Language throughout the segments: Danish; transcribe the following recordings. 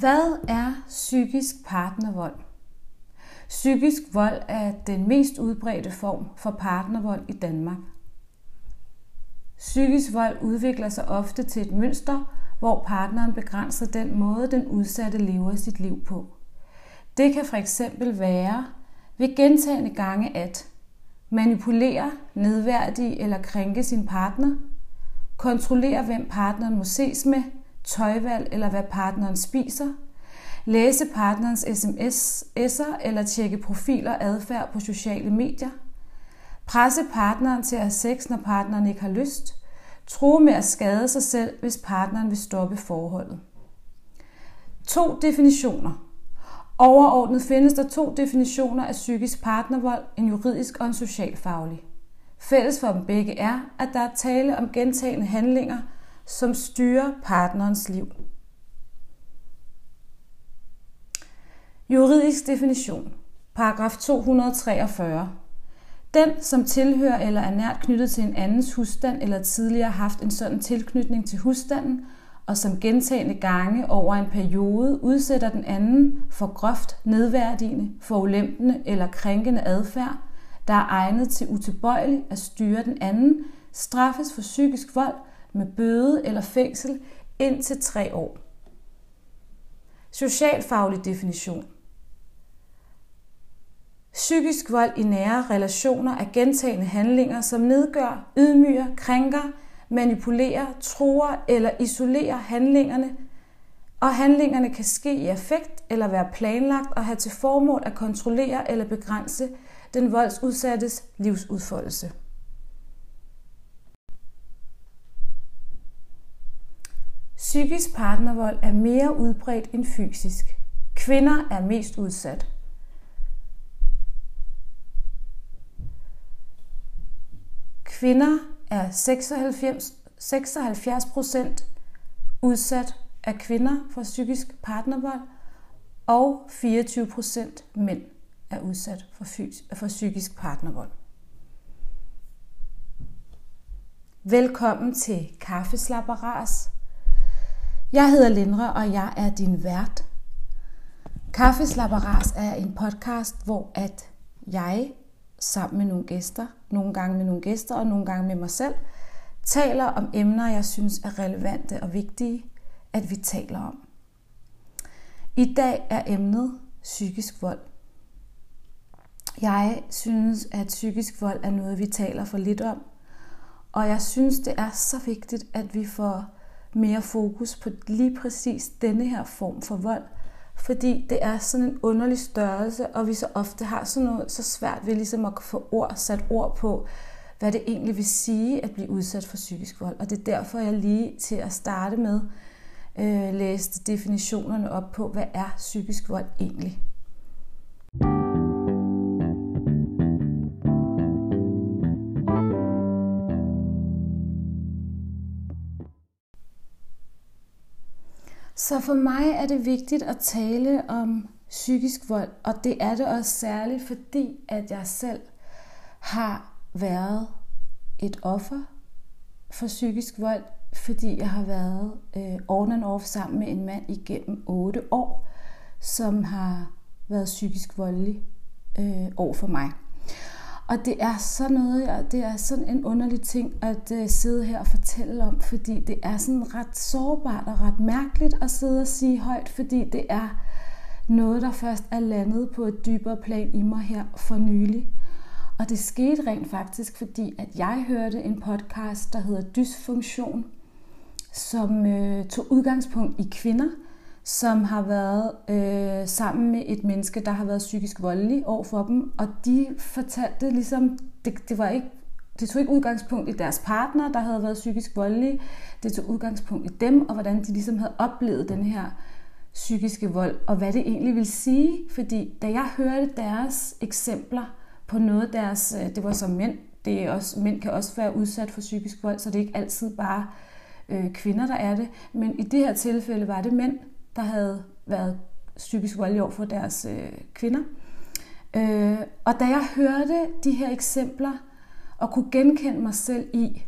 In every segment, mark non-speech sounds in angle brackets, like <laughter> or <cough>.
Hvad er psykisk partnervold? Psykisk vold er den mest udbredte form for partnervold i Danmark. Psykisk vold udvikler sig ofte til et mønster, hvor partneren begrænser den måde, den udsatte lever sit liv på. Det kan for eksempel være ved gentagende gange at manipulere, nedværdige eller krænke sin partner, kontrollere hvem partneren må ses med, tøjvalg eller hvad partneren spiser, læse partnerens sms'er eller tjekke profiler og adfærd på sociale medier, presse partneren til at have sex, når partneren ikke har lyst, tro med at skade sig selv, hvis partneren vil stoppe forholdet. To definitioner. Overordnet findes der to definitioner af psykisk partnervold, en juridisk og en socialfaglig. Fælles for dem begge er, at der er tale om gentagende handlinger, som styrer partnerens liv. Juridisk definition. Paragraf 243. Den, som tilhører eller er nært knyttet til en andens husstand eller tidligere haft en sådan tilknytning til husstanden, og som gentagende gange over en periode udsætter den anden for groft nedværdigende, forulempende eller krænkende adfærd, der er egnet til utilbøjelig at styre den anden, straffes for psykisk vold med bøde eller fængsel indtil tre år. Socialfaglig definition. Psykisk vold i nære relationer er gentagende handlinger, som nedgør, ydmyger, krænker, manipulerer, truer eller isolerer handlingerne, og handlingerne kan ske i affekt eller være planlagt og have til formål at kontrollere eller begrænse den voldsudsattes livsudfoldelse. Psykisk partnervold er mere udbredt end fysisk. Kvinder er mest udsat. Kvinder er 96, 76 procent udsat af kvinder for psykisk partnervold, og 24 procent mænd er udsat for, fys- for psykisk partnervold. Velkommen til Kaffeslapperas jeg hedder Lindre, og jeg er din vært. Kaffeslapperas er en podcast, hvor at jeg sammen med nogle gæster, nogle gange med nogle gæster og nogle gange med mig selv, taler om emner, jeg synes er relevante og vigtige, at vi taler om. I dag er emnet psykisk vold. Jeg synes, at psykisk vold er noget, vi taler for lidt om, og jeg synes, det er så vigtigt, at vi får mere fokus på lige præcis denne her form for vold. Fordi det er sådan en underlig størrelse, og vi så ofte har sådan noget, så svært ved ligesom at få ord, sat ord på, hvad det egentlig vil sige at blive udsat for psykisk vold. Og det er derfor, jeg lige til at starte med øh, læste definitionerne op på, hvad er psykisk vold egentlig. Så for mig er det vigtigt at tale om psykisk vold, og det er det også særligt, fordi at jeg selv har været et offer for psykisk vold, fordi jeg har været øh, on and off sammen med en mand igennem 8 år, som har været psykisk voldelig øh, over for mig. Og det er sådan noget, jeg, det er sådan en underlig ting at øh, sidde her og fortælle om, fordi det er sådan ret sårbart og ret mærkeligt at sidde og sige højt, fordi det er noget, der først er landet på et dybere plan i mig her for nylig. Og det skete rent faktisk, fordi at jeg hørte en podcast, der hedder Dysfunktion, som øh, tog udgangspunkt i kvinder, som har været øh, sammen med et menneske, der har været psykisk voldelig over for dem, og de fortalte ligesom, det, det var ikke det tog ikke udgangspunkt i deres partner, der havde været psykisk voldelige. Det tog udgangspunkt i dem, og hvordan de ligesom havde oplevet den her psykiske vold, og hvad det egentlig vil sige. Fordi da jeg hørte deres eksempler på noget deres, øh, det var som mænd, det er også, mænd kan også være udsat for psykisk vold, så det er ikke altid bare øh, kvinder, der er det. Men i det her tilfælde var det mænd, der havde været psykisk voldelige over for deres øh, kvinder. Øh, og da jeg hørte de her eksempler, og kunne genkende mig selv i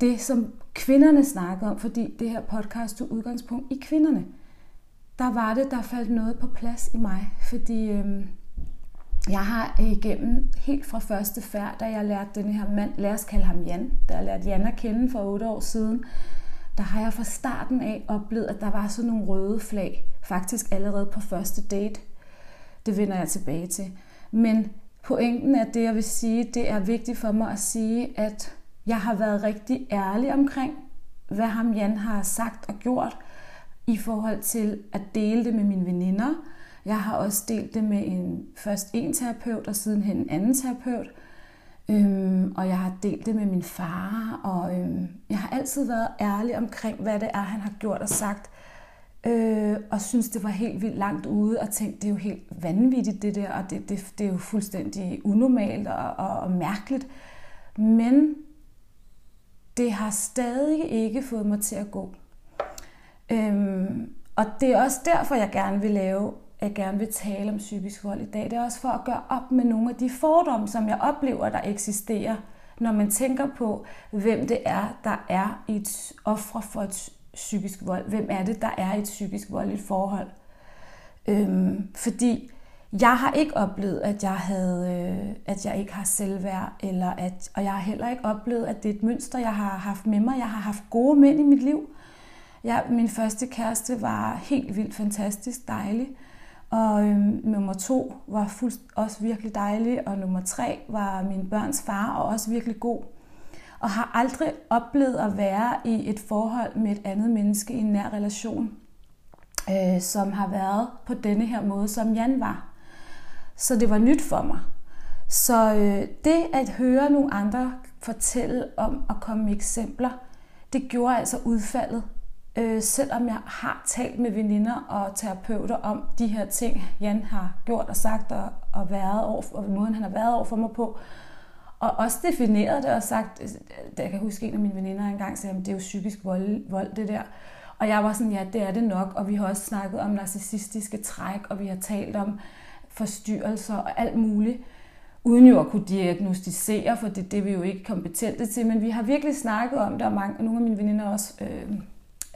det, som kvinderne snakkede om, fordi det her podcast tog udgangspunkt i kvinderne, der var det, der faldt noget på plads i mig, fordi øh, jeg har igennem helt fra første færd, da jeg lærte den her mand, lad os kalde ham Jan, da jeg lærte Jan at kende for otte år siden, der har jeg fra starten af oplevet, at der var sådan nogle røde flag, faktisk allerede på første date. Det vender jeg tilbage til. Men pointen er det, jeg vil sige, det er vigtigt for mig at sige, at jeg har været rigtig ærlig omkring, hvad ham Jan har sagt og gjort, i forhold til at dele det med mine veninder. Jeg har også delt det med en, først en terapeut og sidenhen en anden terapeut. Øhm, og jeg har delt det med min far, og øhm, jeg har altid været ærlig omkring, hvad det er, han har gjort og sagt. Øh, og synes, det var helt vildt langt ude, og tænkte, det er jo helt vanvittigt det der, og det, det, det er jo fuldstændig unormalt og, og, og mærkeligt. Men det har stadig ikke fået mig til at gå. Øhm, og det er også derfor, jeg gerne vil lave, jeg gerne vil tale om psykisk vold i dag. Det er også for at gøre op med nogle af de fordomme, som jeg oplever, der eksisterer, når man tænker på, hvem det er, der er i et offer for et psykisk vold. Hvem er det, der er i et psykisk voldeligt forhold? Øhm, fordi jeg har ikke oplevet, at jeg havde, øh, at jeg ikke har selvværd, eller at, og jeg har heller ikke oplevet, at det er et mønster, jeg har haft med mig. Jeg har haft gode mænd i mit liv. Jeg, min første kæreste var helt vildt fantastisk dejlig, og øhm, nummer to var fuldst, også virkelig dejlig, og nummer tre var min børns far, og også virkelig god. Og har aldrig oplevet at være i et forhold med et andet menneske i en nær relation, øh, som har været på denne her måde, som Jan var. Så det var nyt for mig. Så øh, det at høre nogle andre fortælle om at komme med eksempler, det gjorde altså udfaldet. Øh, selvom jeg har talt med veninder og terapeuter om de her ting, Jan har gjort og sagt og, og, været over, og måden han har været over for mig på. Og også defineret det og sagt, da jeg kan huske en af mine veninder engang sagde, at det er jo psykisk vold, vold det der. Og jeg var sådan, ja, det er det nok. Og vi har også snakket om narcissistiske træk, og vi har talt om forstyrrelser og alt muligt, uden jo at kunne diagnostisere, for det, det er vi jo ikke kompetente til, men vi har virkelig snakket om det, og mange, nogle af mine veninder også øh,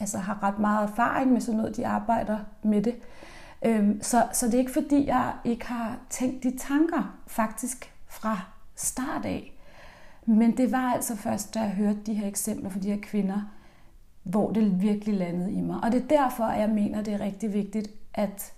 altså har ret meget erfaring med sådan noget, de arbejder med det. Øh, så, så det er ikke fordi, jeg ikke har tænkt de tanker faktisk fra start af. Men det var altså først, da jeg hørte de her eksempler for de her kvinder, hvor det virkelig landede i mig. Og det er derfor, at jeg mener, det er rigtig vigtigt, at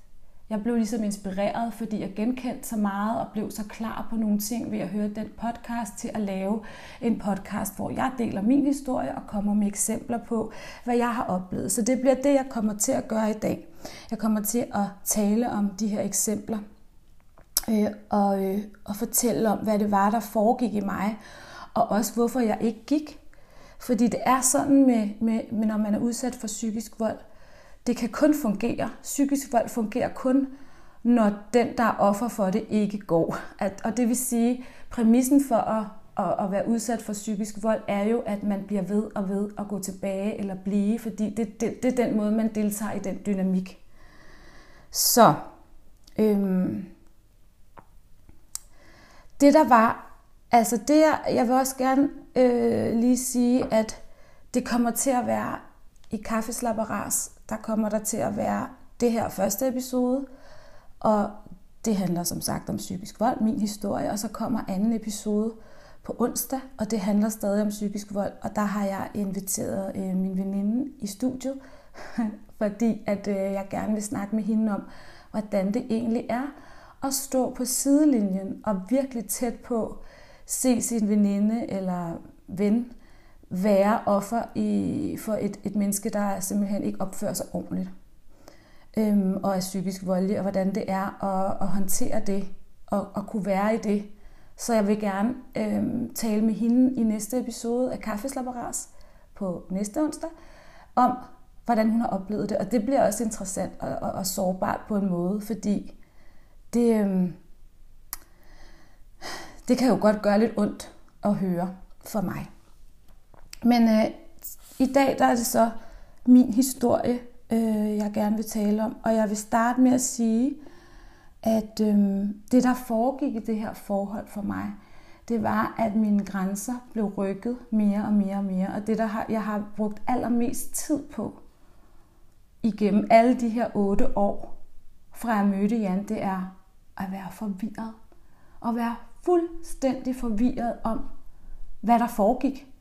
jeg blev ligesom inspireret, fordi jeg genkendte så meget og blev så klar på nogle ting ved at høre den podcast til at lave en podcast, hvor jeg deler min historie og kommer med eksempler på, hvad jeg har oplevet. Så det bliver det, jeg kommer til at gøre i dag. Jeg kommer til at tale om de her eksempler øh, og, øh, og fortælle om, hvad det var, der foregik i mig, og også hvorfor jeg ikke gik. Fordi det er sådan, med, med, med når man er udsat for psykisk vold, det kan kun fungere. Psykisk vold fungerer kun, når den, der er offer for det, ikke går. At, og det vil sige, præmissen for at, at, at være udsat for psykisk vold er jo, at man bliver ved og ved at gå tilbage eller blive, fordi det, det, det er den måde, man deltager i den dynamik. Så, øhm, det der var, altså det, jeg vil også gerne øh, lige sige, at det kommer til at være i kaffeslapperas, der kommer der til at være det her første episode, og det handler som sagt om psykisk vold, min historie, og så kommer anden episode på onsdag, og det handler stadig om psykisk vold, og der har jeg inviteret øh, min veninde i studiet, <laughs> fordi at øh, jeg gerne vil snakke med hende om, hvordan det egentlig er at stå på sidelinjen og virkelig tæt på se sin veninde eller ven være offer i, for et, et menneske, der simpelthen ikke opfører sig ordentligt øhm, og er psykisk voldelig, og hvordan det er at, at håndtere det og at kunne være i det. Så jeg vil gerne øhm, tale med hende i næste episode af Kaffeslapperas på næste onsdag om, hvordan hun har oplevet det. Og det bliver også interessant og, og, og sårbart på en måde, fordi det, øhm, det kan jo godt gøre lidt ondt at høre for mig. Men øh, i dag der er det så min historie, øh, jeg gerne vil tale om. Og jeg vil starte med at sige, at øh, det, der foregik i det her forhold for mig, det var, at mine grænser blev rykket mere og mere og mere. Og det, der har, jeg har brugt allermest tid på igennem alle de her otte år, fra jeg mødte Jan, det er at være forvirret. At være fuldstændig forvirret om, hvad der foregik.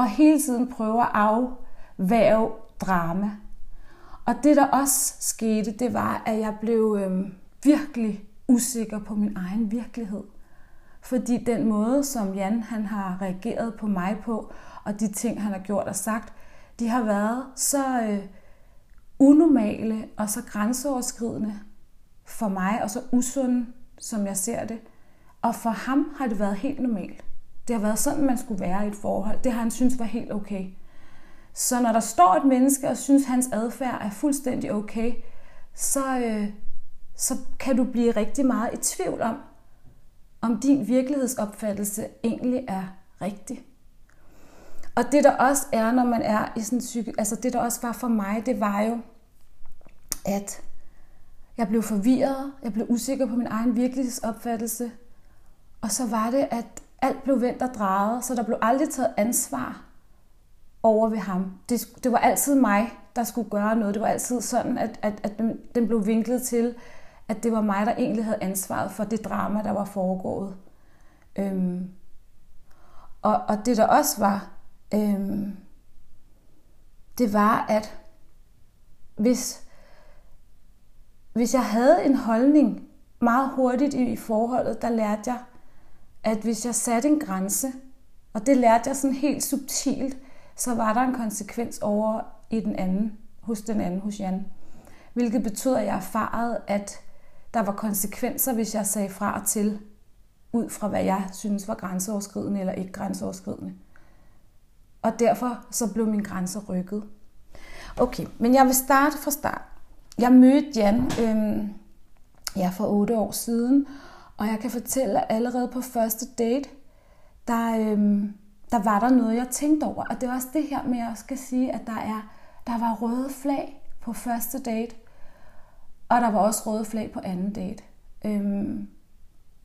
Og hele tiden prøve at afværge drama. Og det, der også skete, det var, at jeg blev øh, virkelig usikker på min egen virkelighed. Fordi den måde, som Jan han har reageret på mig på, og de ting, han har gjort og sagt, de har været så øh, unormale og så grænseoverskridende for mig, og så usunde, som jeg ser det. Og for ham har det været helt normalt. Det har været sådan, man skulle være i et forhold. Det har han synes var helt okay. Så når der står et menneske og synes, hans adfærd er fuldstændig okay, så, øh, så kan du blive rigtig meget i tvivl om, om din virkelighedsopfattelse egentlig er rigtig. Og det der også er, når man er i sådan en psyke, altså det der også var for mig, det var jo, at jeg blev forvirret, jeg blev usikker på min egen virkelighedsopfattelse, og så var det, at alt blev vendt og drejet, så der blev aldrig taget ansvar over ved ham. Det, det var altid mig, der skulle gøre noget. Det var altid sådan, at, at, at den, den blev vinklet til, at det var mig, der egentlig havde ansvaret for det drama, der var foregået. Øhm, og, og det der også var, øhm, det var, at hvis, hvis jeg havde en holdning meget hurtigt i, i forholdet, der lærte jeg, at hvis jeg satte en grænse, og det lærte jeg sådan helt subtilt, så var der en konsekvens over i den anden, hos den anden, hos Jan. Hvilket betød, at jeg erfarede, at der var konsekvenser, hvis jeg sagde fra og til, ud fra hvad jeg synes var grænseoverskridende eller ikke grænseoverskridende. Og derfor så blev min grænse rykket. Okay, men jeg vil starte fra start. Jeg mødte Jan øh, ja, for otte år siden, og jeg kan fortælle, at allerede på første date, der, øhm, der var der noget, jeg tænkte over. Og det er også det her med, at jeg skal sige, at der, er, der var røde flag på første date, og der var også røde flag på anden date. Øhm,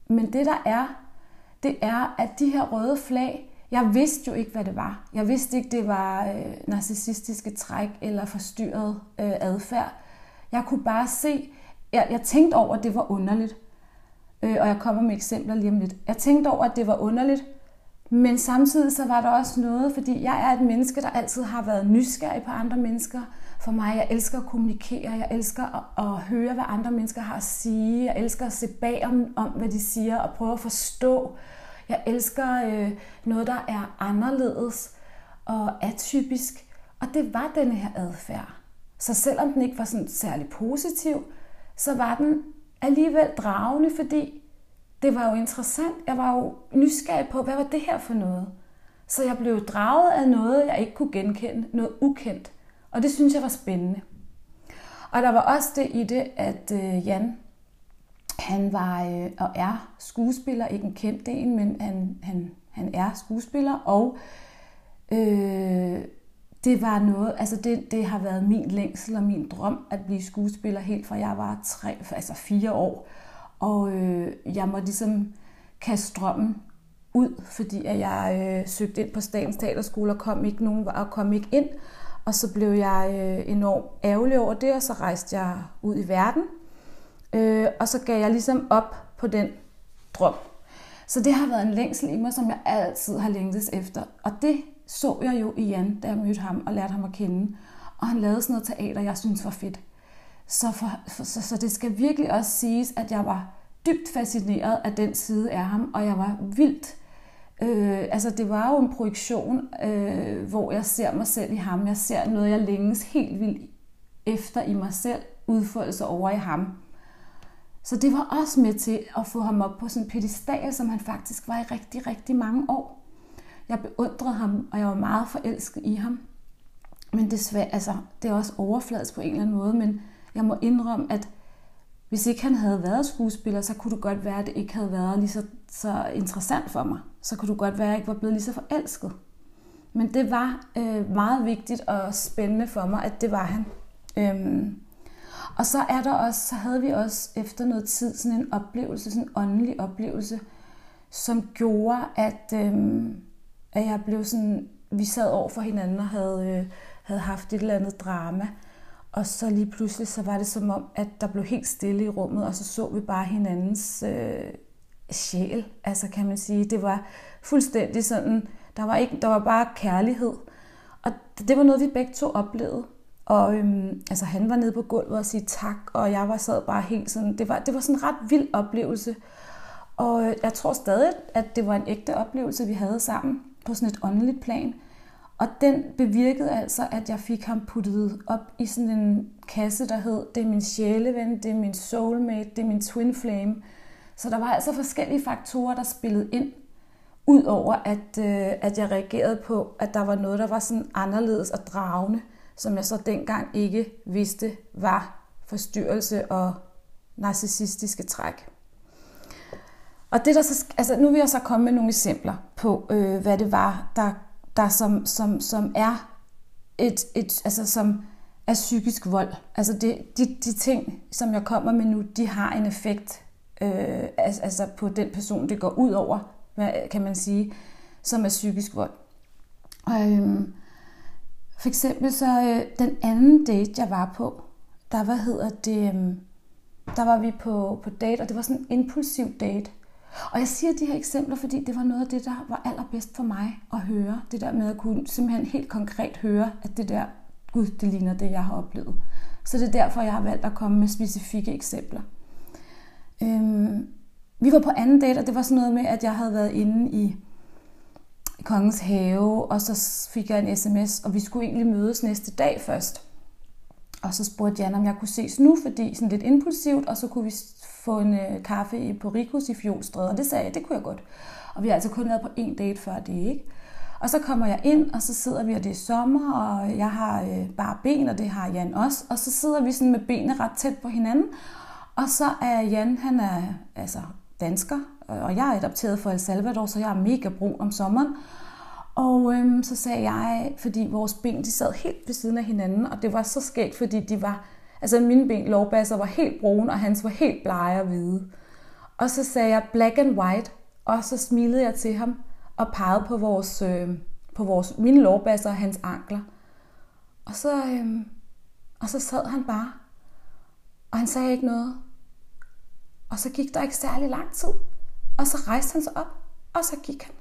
men det der er, det er, at de her røde flag, jeg vidste jo ikke, hvad det var. Jeg vidste ikke, det var øh, narcissistiske træk eller forstyrret øh, adfærd. Jeg kunne bare se, jeg, jeg tænkte over, at det var underligt. Øh, og jeg kommer med eksempler lige om lidt. Jeg tænkte over, at det var underligt, men samtidig så var der også noget, fordi jeg er et menneske, der altid har været nysgerrig på andre mennesker. For mig, jeg elsker at kommunikere, jeg elsker at, at høre, hvad andre mennesker har at sige. Jeg elsker at se bag om, om hvad de siger og prøve at forstå. Jeg elsker øh, noget, der er anderledes og atypisk. Og det var denne her adfærd. Så selvom den ikke var sådan særlig positiv, så var den alligevel dragende, fordi det var jo interessant. Jeg var jo nysgerrig på, hvad var det her for noget? Så jeg blev draget af noget, jeg ikke kunne genkende, noget ukendt. Og det synes jeg var spændende. Og der var også det i det, at øh, Jan, han var øh, og er skuespiller, ikke en kendt en, men han, han, han er skuespiller, og øh, det var noget, altså det, det har været min længsel og min drøm at blive skuespiller helt fra jeg var tre, altså fire år. Og øh, jeg må ligesom kaste strømmen ud, fordi at jeg øh, søgte ind på Statens Teaterskole og kom ikke nogen og kom ikke ind. Og så blev jeg øh, enormt ærgerlig over det, og så rejste jeg ud i verden. Øh, og så gav jeg ligesom op på den drøm. Så det har været en længsel i mig, som jeg altid har længtes efter. Og det så jeg jo i Jan, da jeg mødte ham og lærte ham at kende. Og han lavede sådan noget teater, jeg synes var fedt. Så, for, for, så, så det skal virkelig også siges, at jeg var dybt fascineret af den side af ham, og jeg var vildt. Øh, altså det var jo en projektion, øh, hvor jeg ser mig selv i ham. Jeg ser noget, jeg længes helt vildt efter i mig selv, udfoldelse over i ham. Så det var også med til at få ham op på sådan en pedestal, som han faktisk var i rigtig, rigtig mange år. Jeg beundrede ham, og jeg var meget forelsket i ham. Men desværre, altså, det er også overfladisk på en eller anden måde, men jeg må indrømme, at hvis ikke han havde været skuespiller, så kunne det godt være, at det ikke havde været lige så, så interessant for mig. Så kunne det godt være, at jeg ikke var blevet lige så forelsket. Men det var øh, meget vigtigt og spændende for mig, at det var han. Øhm, og så er der også, så havde vi også efter noget tid sådan en oplevelse, sådan en åndelig oplevelse, som gjorde, at, øhm, at jeg blev sådan, vi sad over for hinanden og havde, øh, havde haft et eller andet drama. og så lige pludselig, så var det som om, at der blev helt stille i rummet, og så så vi bare hinandens øh, sjæl, altså kan man sige. Det var fuldstændig sådan, der var, ikke, der var bare kærlighed. Og det var noget, vi begge to oplevede. Og øhm, altså, han var nede på gulvet og sige tak, og jeg var sad bare helt sådan, det var, det var sådan en ret vild oplevelse. Og øh, jeg tror stadig, at det var en ægte oplevelse, vi havde sammen på sådan et åndeligt plan. Og den bevirkede altså, at jeg fik ham puttet op i sådan en kasse, der hed, det er min sjæleven, det er min soulmate, det er min twin flame. Så der var altså forskellige faktorer, der spillede ind, udover at, øh, at jeg reagerede på, at der var noget, der var sådan anderledes og dragende, som jeg så dengang ikke vidste var forstyrrelse og narcissistiske træk. Og det der så, altså nu vil jeg så komme med nogle eksempler på, øh, hvad det var, der, der som, som, som er et, et, altså som er psykisk vold. Altså det, de, de ting, som jeg kommer med nu, de har en effekt øh, altså på den person, det går ud over, hvad kan man sige, som er psykisk vold. Og, øh, for eksempel så øh, den anden date, jeg var på, der hvad hedder det, øh, der var vi på, på date, og det var sådan en impulsiv date. Og jeg siger de her eksempler, fordi det var noget af det, der var allerbedst for mig at høre. Det der med at kunne simpelthen helt konkret høre, at det der, gud, det ligner det, jeg har oplevet. Så det er derfor, jeg har valgt at komme med specifikke eksempler. Øhm, vi var på anden date, og det var sådan noget med, at jeg havde været inde i Kongens Have, og så fik jeg en sms, og vi skulle egentlig mødes næste dag først. Og så spurgte Jan, om jeg kunne ses nu, fordi sådan lidt impulsivt, og så kunne vi få en øh, kaffe i Poricos i Fjolstræde, og det sagde jeg, det kunne jeg godt. Og vi har altså kun været på en date før det, ikke? Og så kommer jeg ind, og så sidder vi, og det er sommer, og jeg har øh, bare ben, og det har Jan også. Og så sidder vi sådan med benene ret tæt på hinanden. Og så er Jan, han er altså dansker, og jeg er adopteret fra El Salvador, så jeg er mega brun om sommeren. Og øhm, så sagde jeg, fordi vores ben de sad helt ved siden af hinanden, og det var så skægt, fordi de var, altså mine ben, lovbasser, var helt brune, og hans var helt blege og hvide. Og så sagde jeg black and white, og så smilede jeg til ham og pegede på vores, øh, på vores mine lovbasser og hans ankler. Og så, øh, og så sad han bare, og han sagde ikke noget. Og så gik der ikke særlig lang tid, og så rejste han sig op, og så gik han.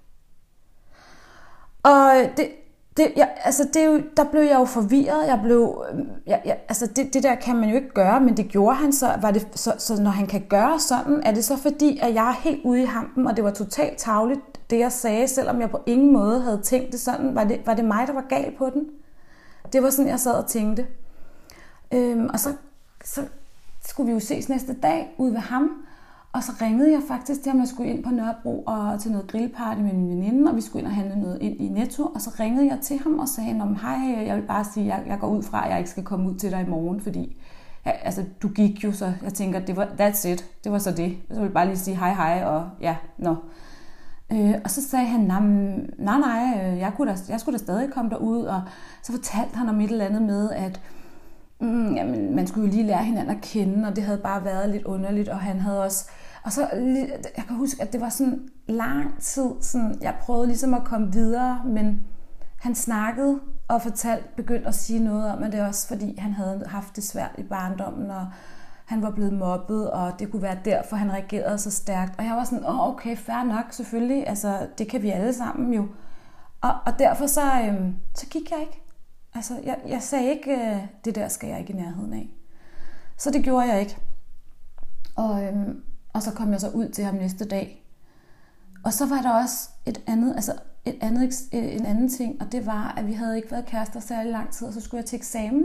Og det, det, jeg, altså det er jo, der blev jeg jo forvirret. Jeg blev, øhm, jeg, jeg, altså det, det der kan man jo ikke gøre, men det gjorde han så. Var det, så, så når han kan gøre sådan, er det så fordi, at jeg er helt ude i hampen, og det var totalt tavligt, det jeg sagde, selvom jeg på ingen måde havde tænkt det sådan. Var det, var det mig, der var gal på den? Det var sådan, jeg sad og tænkte. Øhm, og så, så skulle vi jo ses næste dag ude ved ham, og så ringede jeg faktisk til ham, jeg skulle ind på Nørrebro og til noget grillparty med min veninde, og vi skulle ind og handle noget ind i Netto. Og så ringede jeg til ham og sagde, om hej, jeg vil bare sige, jeg, jeg går ud fra, at jeg ikke skal komme ud til dig i morgen, fordi ja, altså, du gik jo, så jeg tænker, det var, that's it, det var så det. Så vil jeg bare lige sige hej hej, og ja, nå. No. Øh, og så sagde han, nej, nej, øh, jeg, kunne da, jeg skulle da stadig komme derud, og så fortalte han om et eller andet med, at mm, jamen, man skulle jo lige lære hinanden at kende, og det havde bare været lidt underligt, og han havde også... Og så, jeg kan huske, at det var sådan lang tid, sådan, jeg prøvede ligesom at komme videre, men han snakkede og fortalte, begyndte at sige noget om, at det også fordi, han havde haft det svært i barndommen, og han var blevet mobbet, og det kunne være derfor, han reagerede så stærkt. Og jeg var sådan, åh oh, okay, fair nok, selvfølgelig, altså det kan vi alle sammen jo. Og, og derfor så, øhm, så gik jeg ikke. Altså, jeg, jeg sagde ikke, øh, det der skal jeg ikke i nærheden af. Så det gjorde jeg ikke. Og, øhm, og så kom jeg så ud til ham næste dag. Og så var der også et andet, altså et andet, øh, en anden ting, og det var, at vi havde ikke været kærester særlig lang tid, og så skulle jeg til eksamen.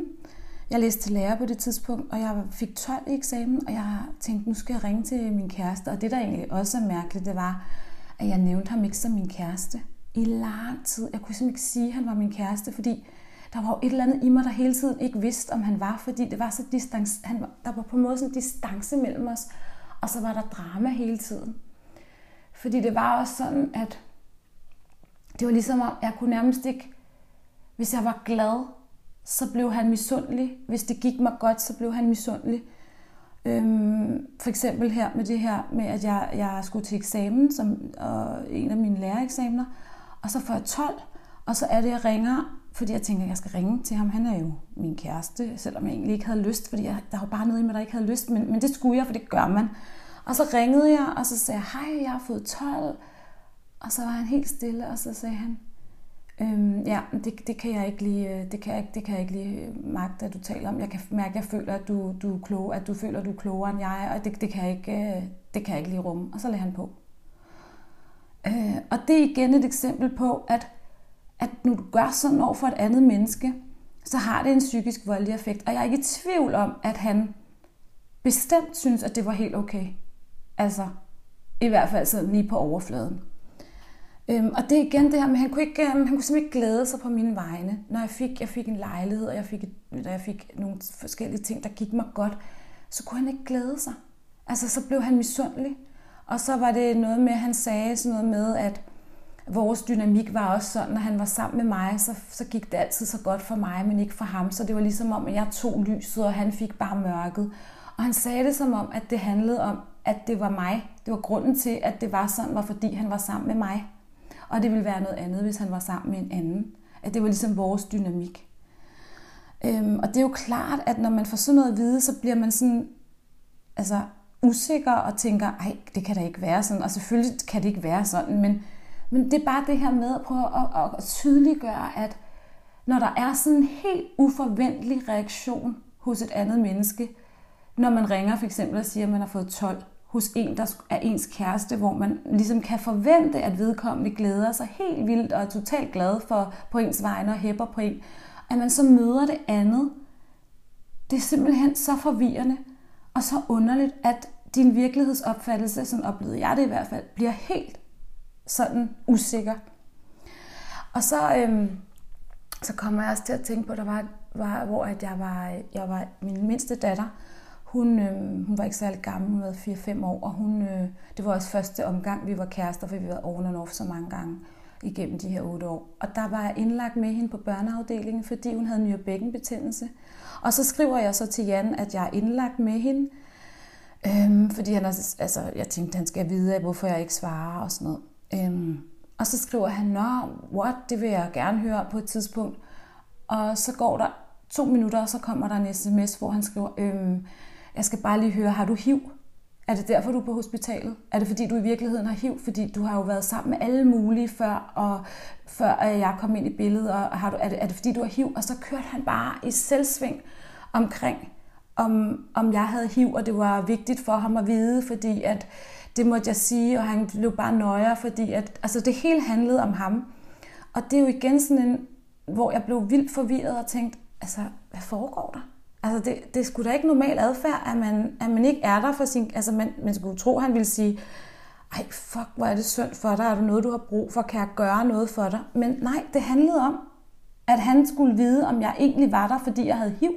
Jeg læste til lærer på det tidspunkt, og jeg fik 12 i eksamen, og jeg tænkte, nu skal jeg ringe til min kæreste. Og det, der egentlig også er mærkeligt, det var, at jeg nævnte ham ikke som min kæreste i lang tid. Jeg kunne simpelthen ikke sige, at han var min kæreste, fordi der var jo et eller andet i mig, der hele tiden ikke vidste, om han var, fordi det var så distance, han, der var på en måde sådan en distance mellem os, og så var der drama hele tiden. Fordi det var også sådan, at det var ligesom om, jeg kunne nærmest ikke, hvis jeg var glad, så blev han misundelig. Hvis det gik mig godt, så blev han misundelig. Øhm, for eksempel her med det her med, at jeg, jeg skulle til eksamen, som og en af mine lærereksamener, og så får jeg 12, og så er det, jeg ringer fordi jeg tænker, at jeg skal ringe til ham. Han er jo min kæreste, selvom jeg egentlig ikke havde lyst, fordi jeg, der var bare noget i mig, der ikke havde lyst, men, men det skulle jeg, for det gør man. Og så ringede jeg, og så sagde jeg, hej, jeg har fået 12. Og så var han helt stille, og så sagde han, øhm, ja, det, det, kan jeg ikke lige, øh, det kan jeg, det kan jeg ikke lige øh, magte, at du taler om. Jeg kan mærke, at jeg føler, at du, du er klog, at du føler, at du er klogere end jeg, og det, det, kan jeg ikke, øh, det kan jeg ikke lige rumme. Og så lagde han på. Øh, og det er igen et eksempel på, at, at når du gør sådan over for et andet menneske, så har det en psykisk voldelig effekt. Og jeg er ikke i tvivl om, at han bestemt synes, at det var helt okay. Altså, i hvert fald sådan lige på overfladen. Øhm, og det er igen det her med, at han kunne, ikke, øhm, han kunne simpelthen ikke glæde sig på mine vegne. Når jeg fik, jeg fik en lejlighed, og jeg fik, når jeg fik nogle forskellige ting, der gik mig godt, så kunne han ikke glæde sig. Altså, så blev han misundelig. Og så var det noget med, at han sagde sådan noget med, at vores dynamik var også sådan, når han var sammen med mig, så, så gik det altid så godt for mig, men ikke for ham. Så det var ligesom om, at jeg tog lyset, og han fik bare mørket. Og han sagde det som om, at det handlede om, at det var mig. Det var grunden til, at det var sådan, var fordi han var sammen med mig. Og det ville være noget andet, hvis han var sammen med en anden. At det var ligesom vores dynamik. Øhm, og det er jo klart, at når man får sådan noget at vide, så bliver man sådan, altså usikker og tænker, ej, det kan da ikke være sådan. Og selvfølgelig kan det ikke være sådan, men, men det er bare det her med at prøve at, at tydeliggøre, at når der er sådan en helt uforventelig reaktion hos et andet menneske, når man ringer for eksempel og siger, at man har fået 12 hos en, der er ens kæreste, hvor man ligesom kan forvente, at vedkommende glæder sig helt vildt og er totalt glad for på ens vegne og hæpper på en, at man så møder det andet, det er simpelthen så forvirrende og så underligt, at din virkelighedsopfattelse, sådan oplevede jeg det i hvert fald, bliver helt sådan usikker. Og så, øhm, så kommer jeg også til at tænke på, at der var, var hvor at jeg var, jeg var min mindste datter, hun, øh, hun var ikke særlig gammel, hun var 4-5 år, og hun, øh, det var også første omgang, vi var kærester, for vi var on and off så mange gange igennem de her otte år. Og der var jeg indlagt med hende på børneafdelingen, fordi hun havde nyrebækkenbetændelse. Og så skriver jeg så til Jan, at jeg er indlagt med hende, øhm, fordi han også, altså, jeg tænkte, han skal vide, hvorfor jeg ikke svarer og sådan noget. Øhm, og så skriver han, nå, what, det vil jeg gerne høre på et tidspunkt. Og så går der to minutter, og så kommer der en sms, hvor han skriver, øhm, jeg skal bare lige høre, har du HIV? Er det derfor, du er på hospitalet? Er det fordi, du i virkeligheden har HIV? Fordi du har jo været sammen med alle mulige før, og før øh, jeg kom ind i billedet. Og har du, er, det, er det fordi, du har HIV? Og så kørte han bare i selvsving omkring, om, om jeg havde HIV, og det var vigtigt for ham at vide, fordi at det måtte jeg sige, og han blev bare nøjere, fordi at, altså det hele handlede om ham. Og det er jo igen sådan en, hvor jeg blev vildt forvirret og tænkte, altså, hvad foregår der? Altså, det, det skulle da ikke normal adfærd, at man, at man ikke er der for sin... Altså, man, man skulle tro, at han ville sige, ej, fuck, hvor er det synd for dig, er der noget, du har brug for, kan jeg gøre noget for dig? Men nej, det handlede om, at han skulle vide, om jeg egentlig var der, fordi jeg havde HIV.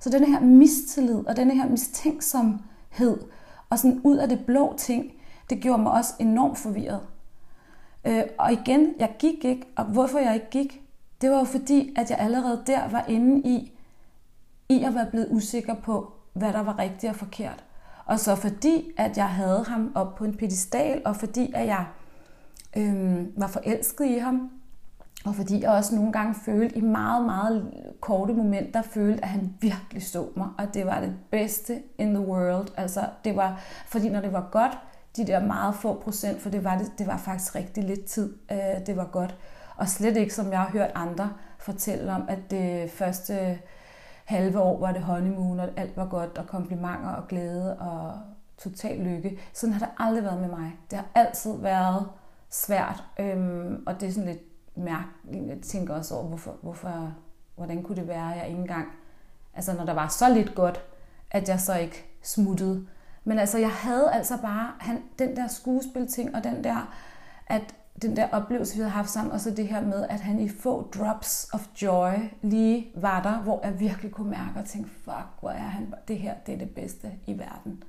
Så den her mistillid og den her mistænksomhed og sådan ud af det blå ting, det gjorde mig også enormt forvirret. Øh, og igen, jeg gik ikke, og hvorfor jeg ikke gik, det var jo fordi, at jeg allerede der var inde i, i at være blevet usikker på, hvad der var rigtigt og forkert. Og så fordi, at jeg havde ham op på en pedestal, og fordi, at jeg øhm, var forelsket i ham, og fordi jeg også nogle gange følte i meget, meget korte momenter, følte, at han virkelig så mig, og det var det bedste in the world. Altså, det var, fordi når det var godt, de der meget få procent, for det var, det, det var faktisk rigtig lidt tid, øh, det var godt. Og slet ikke, som jeg har hørt andre fortælle om, at det første halve år var det honeymoon, og alt var godt, og komplimenter og glæde og total lykke. Sådan har det aldrig været med mig. Det har altid været svært, øhm, og det er sådan lidt mærke, Jeg tænker også over, hvorfor, hvorfor, hvordan kunne det være, at jeg ikke engang, altså når der var så lidt godt, at jeg så ikke smuttede. Men altså, jeg havde altså bare han, den der skuespilting, og den der, at den der oplevelse, vi havde haft sammen, og så det her med, at han i få drops of joy lige var der, hvor jeg virkelig kunne mærke og tænke, fuck, hvor er han, det her, det er det bedste i verden.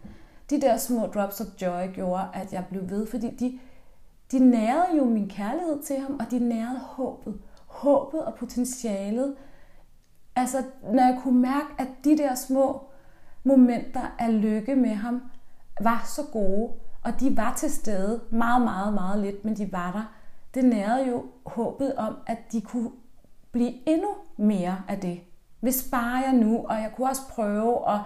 De der små drops of joy gjorde, at jeg blev ved, fordi de, de nærede jo min kærlighed til ham, og de nærede håbet. Håbet og potentialet. Altså, når jeg kunne mærke, at de der små momenter af lykke med ham var så gode, og de var til stede meget, meget, meget lidt, men de var der. Det nærede jo håbet om, at de kunne blive endnu mere af det. Hvis bare jeg nu, og jeg kunne også prøve, og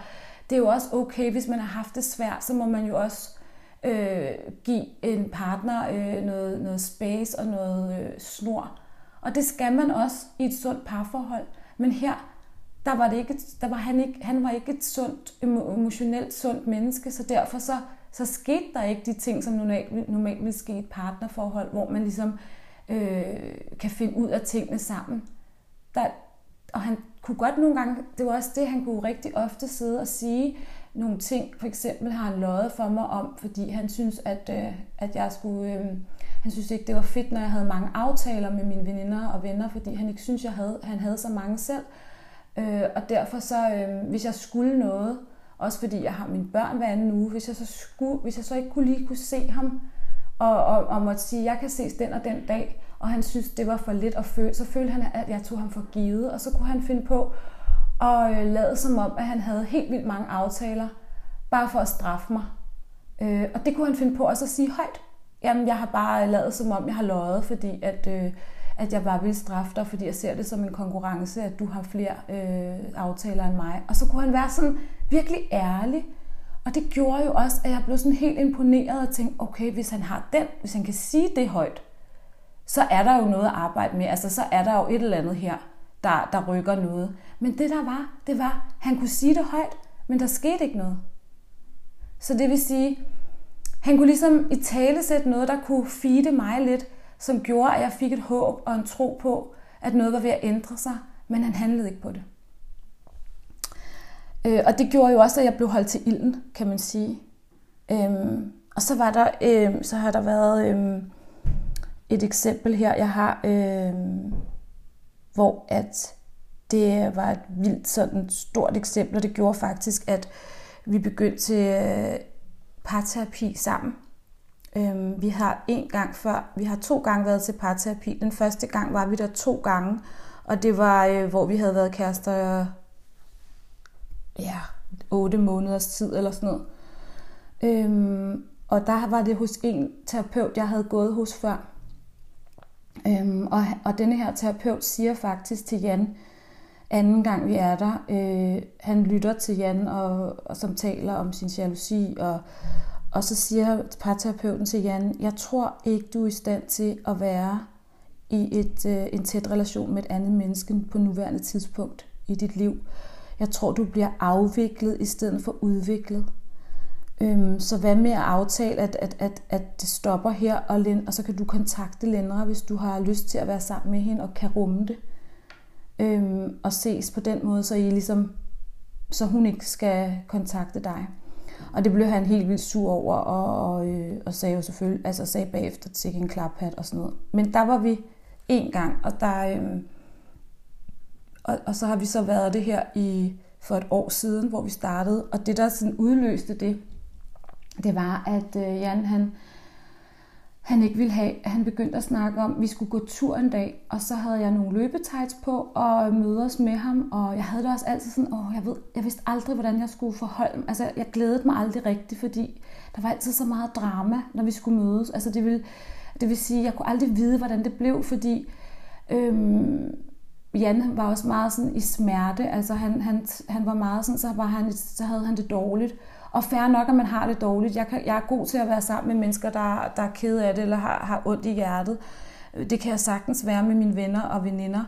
det er jo også okay, hvis man har haft det svært, så må man jo også øh, give en partner øh, noget, noget space og noget øh, snor. Og det skal man også i et sundt parforhold. Men her, der var, det ikke, der var han, ikke, han var ikke et sundt, emotionelt sundt menneske, så derfor så, så skete der ikke de ting, som normalt, normalt ville ske i et partnerforhold, hvor man ligesom øh, kan finde ud af tingene sammen. Der, og han kunne godt nogle gange, det var også det, han kunne rigtig ofte sidde og sige nogle ting. For eksempel har han løjet for mig om, fordi han synes, at, øh, at jeg skulle... Øh, han synes ikke, det var fedt, når jeg havde mange aftaler med mine veninder og venner, fordi han ikke synes, jeg havde, han havde så mange selv. Øh, og derfor så, øh, hvis jeg skulle noget, også fordi jeg har mine børn hver anden uge, hvis jeg så, skulle, hvis jeg så ikke kunne lige kunne se ham, og, og, og måtte sige, at jeg kan ses den og den dag, og han synes, det var for lidt at føle, så følte han, at jeg tog ham for givet, og så kunne han finde på og øh, lade som om, at han havde helt vildt mange aftaler, bare for at straffe mig. Øh, og det kunne han finde på at så sige højt. Jamen, jeg har bare øh, lavet som om, jeg har løjet, fordi at, øh, at jeg bare vil straffe dig, fordi jeg ser det som en konkurrence, at du har flere øh, aftaler end mig. Og så kunne han være sådan virkelig ærlig. Og det gjorde jo også, at jeg blev sådan helt imponeret og tænkte, okay, hvis han har den, hvis han kan sige det højt, så er der jo noget at arbejde med. Altså, så er der jo et eller andet her, der, der rykker noget. Men det der var, det var, han kunne sige det højt, men der skete ikke noget. Så det vil sige, han kunne ligesom i tale sætte noget, der kunne feede mig lidt, som gjorde, at jeg fik et håb og en tro på, at noget var ved at ændre sig, men han handlede ikke på det. Øh, og det gjorde jo også, at jeg blev holdt til ilden, kan man sige. Øhm, og så var der, øhm, så har der været øhm, et eksempel her, jeg har, øhm, hvor at det var et vildt sådan stort eksempel, og det gjorde faktisk, at vi begyndte til øh, parterapi sammen. Øh, vi har en gang før, vi har to gange været til parterapi. Den første gang var vi der to gange, og det var, øh, hvor vi havde været kærester ja, otte måneders tid eller sådan noget. Øhm, og der var det hos en terapeut, jeg havde gået hos før. Øhm, og, og denne her terapeut siger faktisk til Jan, anden gang vi er der, øh, han lytter til Jan, og, og som taler om sin jalousi, og, og så siger parterapeuten til Jan, jeg tror ikke, du er i stand til at være i et, øh, en tæt relation med et andet menneske på nuværende tidspunkt i dit liv. Jeg tror, du bliver afviklet i stedet for udviklet. Øhm, så hvad med at aftale, at, at, at, at det stopper her, og, og så kan du kontakte Lindre, hvis du har lyst til at være sammen med hende og kan rumme det. Øhm, og ses på den måde, så I ligesom, så hun ikke skal kontakte dig. Og det blev han helt vildt sur over, og, og, øh, og sagde jo selvfølgelig, altså sagde bagefter til en klaphat og sådan noget. Men der var vi en gang, og der, øh, og, og så har vi så været det her i for et år siden, hvor vi startede. Og det, der sådan udløste det, det var, at øh, Jan han, han ikke ville have, han begyndte at snakke om, at vi skulle gå tur en dag, og så havde jeg nogle løbetights på og mødes med ham, og jeg havde det også altid sådan, åh, jeg, ved, jeg vidste aldrig, hvordan jeg skulle forholde mig. Altså, jeg glædede mig aldrig rigtigt, fordi der var altid så meget drama, når vi skulle mødes. Altså, det ville, det vil sige, jeg kunne aldrig vide, hvordan det blev, fordi øhm, Jan var også meget sådan i smerte. Altså, han, han, han var meget sådan, så, var han, så havde han det dårligt. Og færre nok, at man har det dårligt. Jeg, kan, jeg er god til at være sammen med mennesker, der, der er ked af det, eller har, har ondt i hjertet. Det kan jeg sagtens være med mine venner og veninder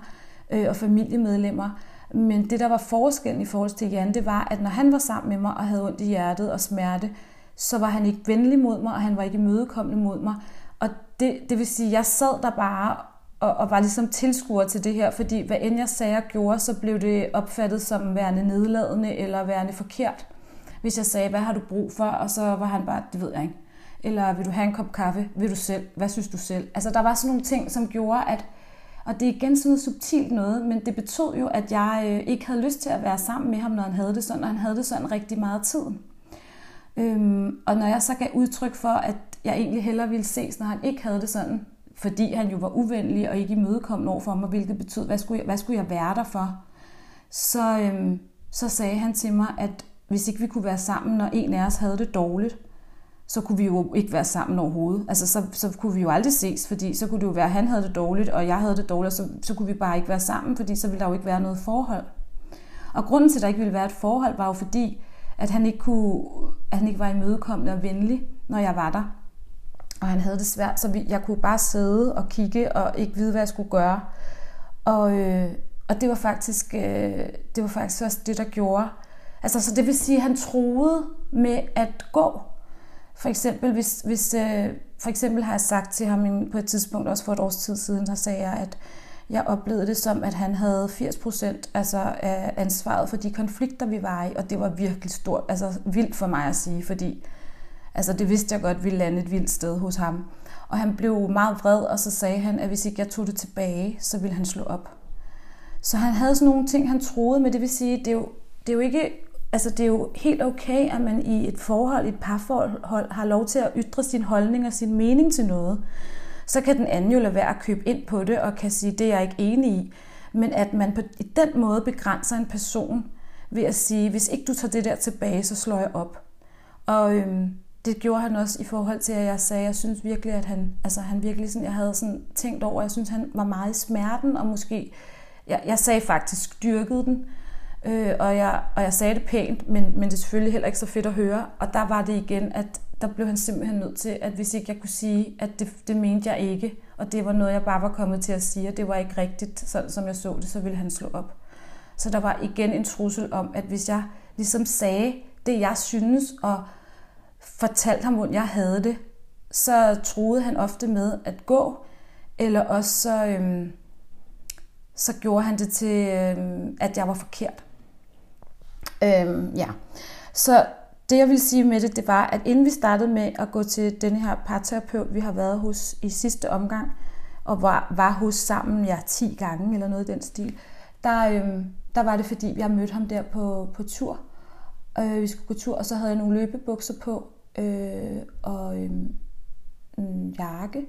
øh, og familiemedlemmer. Men det, der var forskellen i forhold til Jan, det var, at når han var sammen med mig og havde ondt i hjertet og smerte, så var han ikke venlig mod mig, og han var ikke imødekommende mod mig. Og det, det vil sige, at jeg sad der bare og, og var ligesom tilskuer til det her, fordi hvad end jeg sagde og gjorde, så blev det opfattet som værende nedladende eller værende forkert hvis jeg sagde, hvad har du brug for? Og så var han bare, det ved jeg ikke. Eller vil du have en kop kaffe? Vil du selv? Hvad synes du selv? Altså der var sådan nogle ting, som gjorde, at og det er igen sådan noget subtilt noget, men det betød jo, at jeg øh, ikke havde lyst til at være sammen med ham, når han havde det sådan, og han havde det sådan rigtig meget tid. Øhm, og når jeg så gav udtryk for, at jeg egentlig hellere ville ses, når han ikke havde det sådan, fordi han jo var uvenlig og ikke imødekommende over for mig, hvilket betød, hvad skulle jeg, hvad skulle jeg være der for? Så, øhm, så sagde han til mig, at hvis ikke vi kunne være sammen, når en af os havde det dårligt, så kunne vi jo ikke være sammen overhovedet. Altså, så, så kunne vi jo aldrig ses, fordi så kunne det jo være, at han havde det dårligt, og jeg havde det dårligt, så, så kunne vi bare ikke være sammen, fordi så ville der jo ikke være noget forhold. Og grunden til, at der ikke ville være et forhold, var jo fordi, at han ikke, kunne, at han ikke var imødekommende og venlig, når jeg var der. Og han havde det svært, så vi, jeg kunne bare sidde og kigge og ikke vide, hvad jeg skulle gøre. Og, øh, og det var faktisk øh, det var faktisk også det, der gjorde. Altså, så det vil sige, at han troede med at gå. For eksempel, hvis, hvis øh, for eksempel har jeg sagt til ham på et tidspunkt, også for et års tid siden, der sagde jeg, at jeg oplevede det som, at han havde 80% altså, af ansvaret for de konflikter, vi var i, og det var virkelig stort, altså vildt for mig at sige, fordi altså, det vidste jeg godt ville lande et vildt sted hos ham. Og han blev meget vred, og så sagde han, at hvis ikke jeg tog det tilbage, så ville han slå op. Så han havde sådan nogle ting, han troede, men det vil sige, det er jo, det er jo ikke Altså, det er jo helt okay, at man i et forhold, et parforhold, har lov til at ytre sin holdning og sin mening til noget. Så kan den anden jo lade være at købe ind på det og kan sige, det er jeg ikke enig i. Men at man på, i den måde begrænser en person ved at sige, hvis ikke du tager det der tilbage, så slår jeg op. Og øhm, det gjorde han også i forhold til, at jeg sagde, jeg synes virkelig, at han, altså han virkelig sådan, jeg havde sådan tænkt over, jeg synes, han var meget i smerten, og måske, jeg, jeg sagde faktisk, styrkede den, Øh, og, jeg, og jeg sagde det pænt, men, men det er selvfølgelig heller ikke så fedt at høre. Og der var det igen, at der blev han simpelthen nødt til, at hvis ikke jeg kunne sige, at det, det mente jeg ikke, og det var noget, jeg bare var kommet til at sige, og det var ikke rigtigt, sådan som jeg så det, så ville han slå op. Så der var igen en trussel om, at hvis jeg ligesom sagde det, jeg synes, og fortalte ham, hvordan jeg havde det, så troede han ofte med at gå, eller også så, øhm, så gjorde han det til, øhm, at jeg var forkert. Øhm, ja. Så det jeg vil sige med det, det var, at inden vi startede med at gå til den her parterapeut, vi har været hos i sidste omgang, og var, var hos sammen ja, 10 gange eller noget i den stil, der, øhm, der var det fordi, jeg mødte ham der på, på tur. Øh, vi skulle gå tur, og så havde jeg nogle løbebukser på, øh, og øh, en jakke.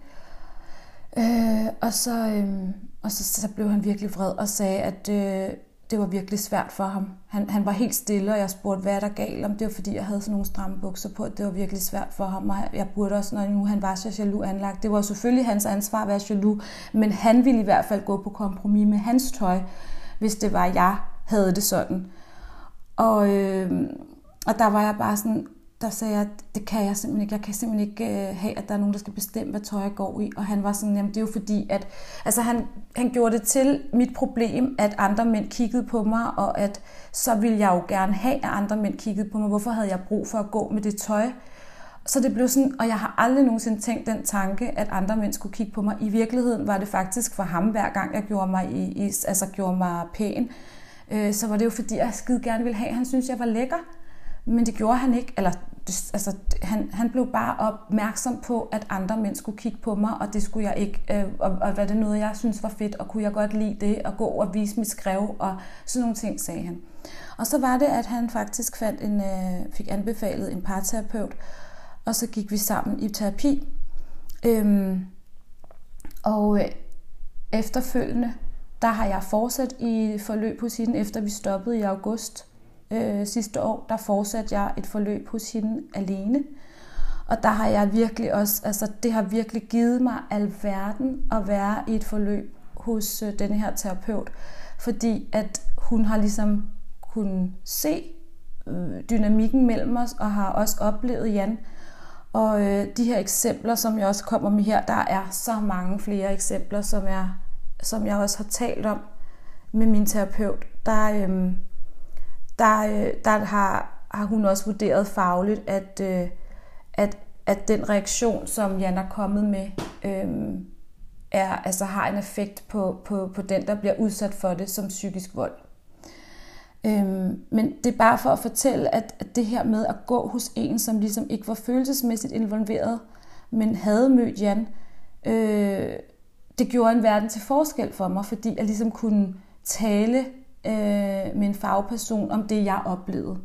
Øh, og så, øh, og så, så blev han virkelig vred og sagde, at øh, det var virkelig svært for ham. Han, han var helt stille, og jeg spurgte, hvad er der galt? Om det var, fordi jeg havde sådan nogle stramme bukser på. Det var virkelig svært for ham, og jeg burde også, når nu han var så jaloux anlagt. Det var selvfølgelig hans ansvar at være jaloux, men han ville i hvert fald gå på kompromis med hans tøj, hvis det var, jeg havde det sådan. Og, øh, og der var jeg bare sådan, der sagde jeg, at det kan jeg simpelthen ikke. Jeg kan simpelthen ikke øh, have, at der er nogen, der skal bestemme, hvad tøj jeg går i. Og han var sådan, jamen det er jo fordi, at altså han, han gjorde det til mit problem, at andre mænd kiggede på mig, og at så ville jeg jo gerne have, at andre mænd kiggede på mig. Hvorfor havde jeg brug for at gå med det tøj? Så det blev sådan, og jeg har aldrig nogensinde tænkt den tanke, at andre mænd skulle kigge på mig. I virkeligheden var det faktisk for ham, hver gang jeg gjorde mig, i, i, altså gjorde mig pæn. Øh, så var det jo fordi, jeg skide gerne ville have, han synes, jeg var lækker. Men det gjorde han ikke, eller altså, han, han blev bare opmærksom på, at andre mænd skulle kigge på mig, og det skulle jeg ikke, øh, og, og var det noget, jeg synes var fedt, og kunne jeg godt lide det, og gå og vise mit skrev, og sådan nogle ting, sagde han. Og så var det, at han faktisk fandt en, øh, fik anbefalet en parterapeut, og så gik vi sammen i terapi. Øhm, og øh, efterfølgende, der har jeg fortsat i forløb hos hende, efter vi stoppede i august øh, sidste år, der fortsatte jeg et forløb hos hende alene. Og der har jeg virkelig også, altså det har virkelig givet mig alverden at være i et forløb hos øh, denne her terapeut, fordi at hun har ligesom kunnet se øh, dynamikken mellem os, og har også oplevet Jan. Og øh, de her eksempler, som jeg også kommer med her, der er så mange flere eksempler, som jeg, som jeg også har talt om med min terapeut. Der, øh, der, øh, der har, har hun også vurderet fagligt, at, øh, at, at den reaktion, som Jan er kommet med, øh, er, altså har en effekt på, på, på den, der bliver udsat for det som psykisk vold. Øhm, men det er bare for at fortælle, at, at det her med at gå hos en, som ligesom ikke var følelsesmæssigt involveret, men havde mødt Jan, øh, det gjorde en verden til forskel for mig, fordi jeg ligesom kunne tale øh, med en fagperson om det, jeg oplevede.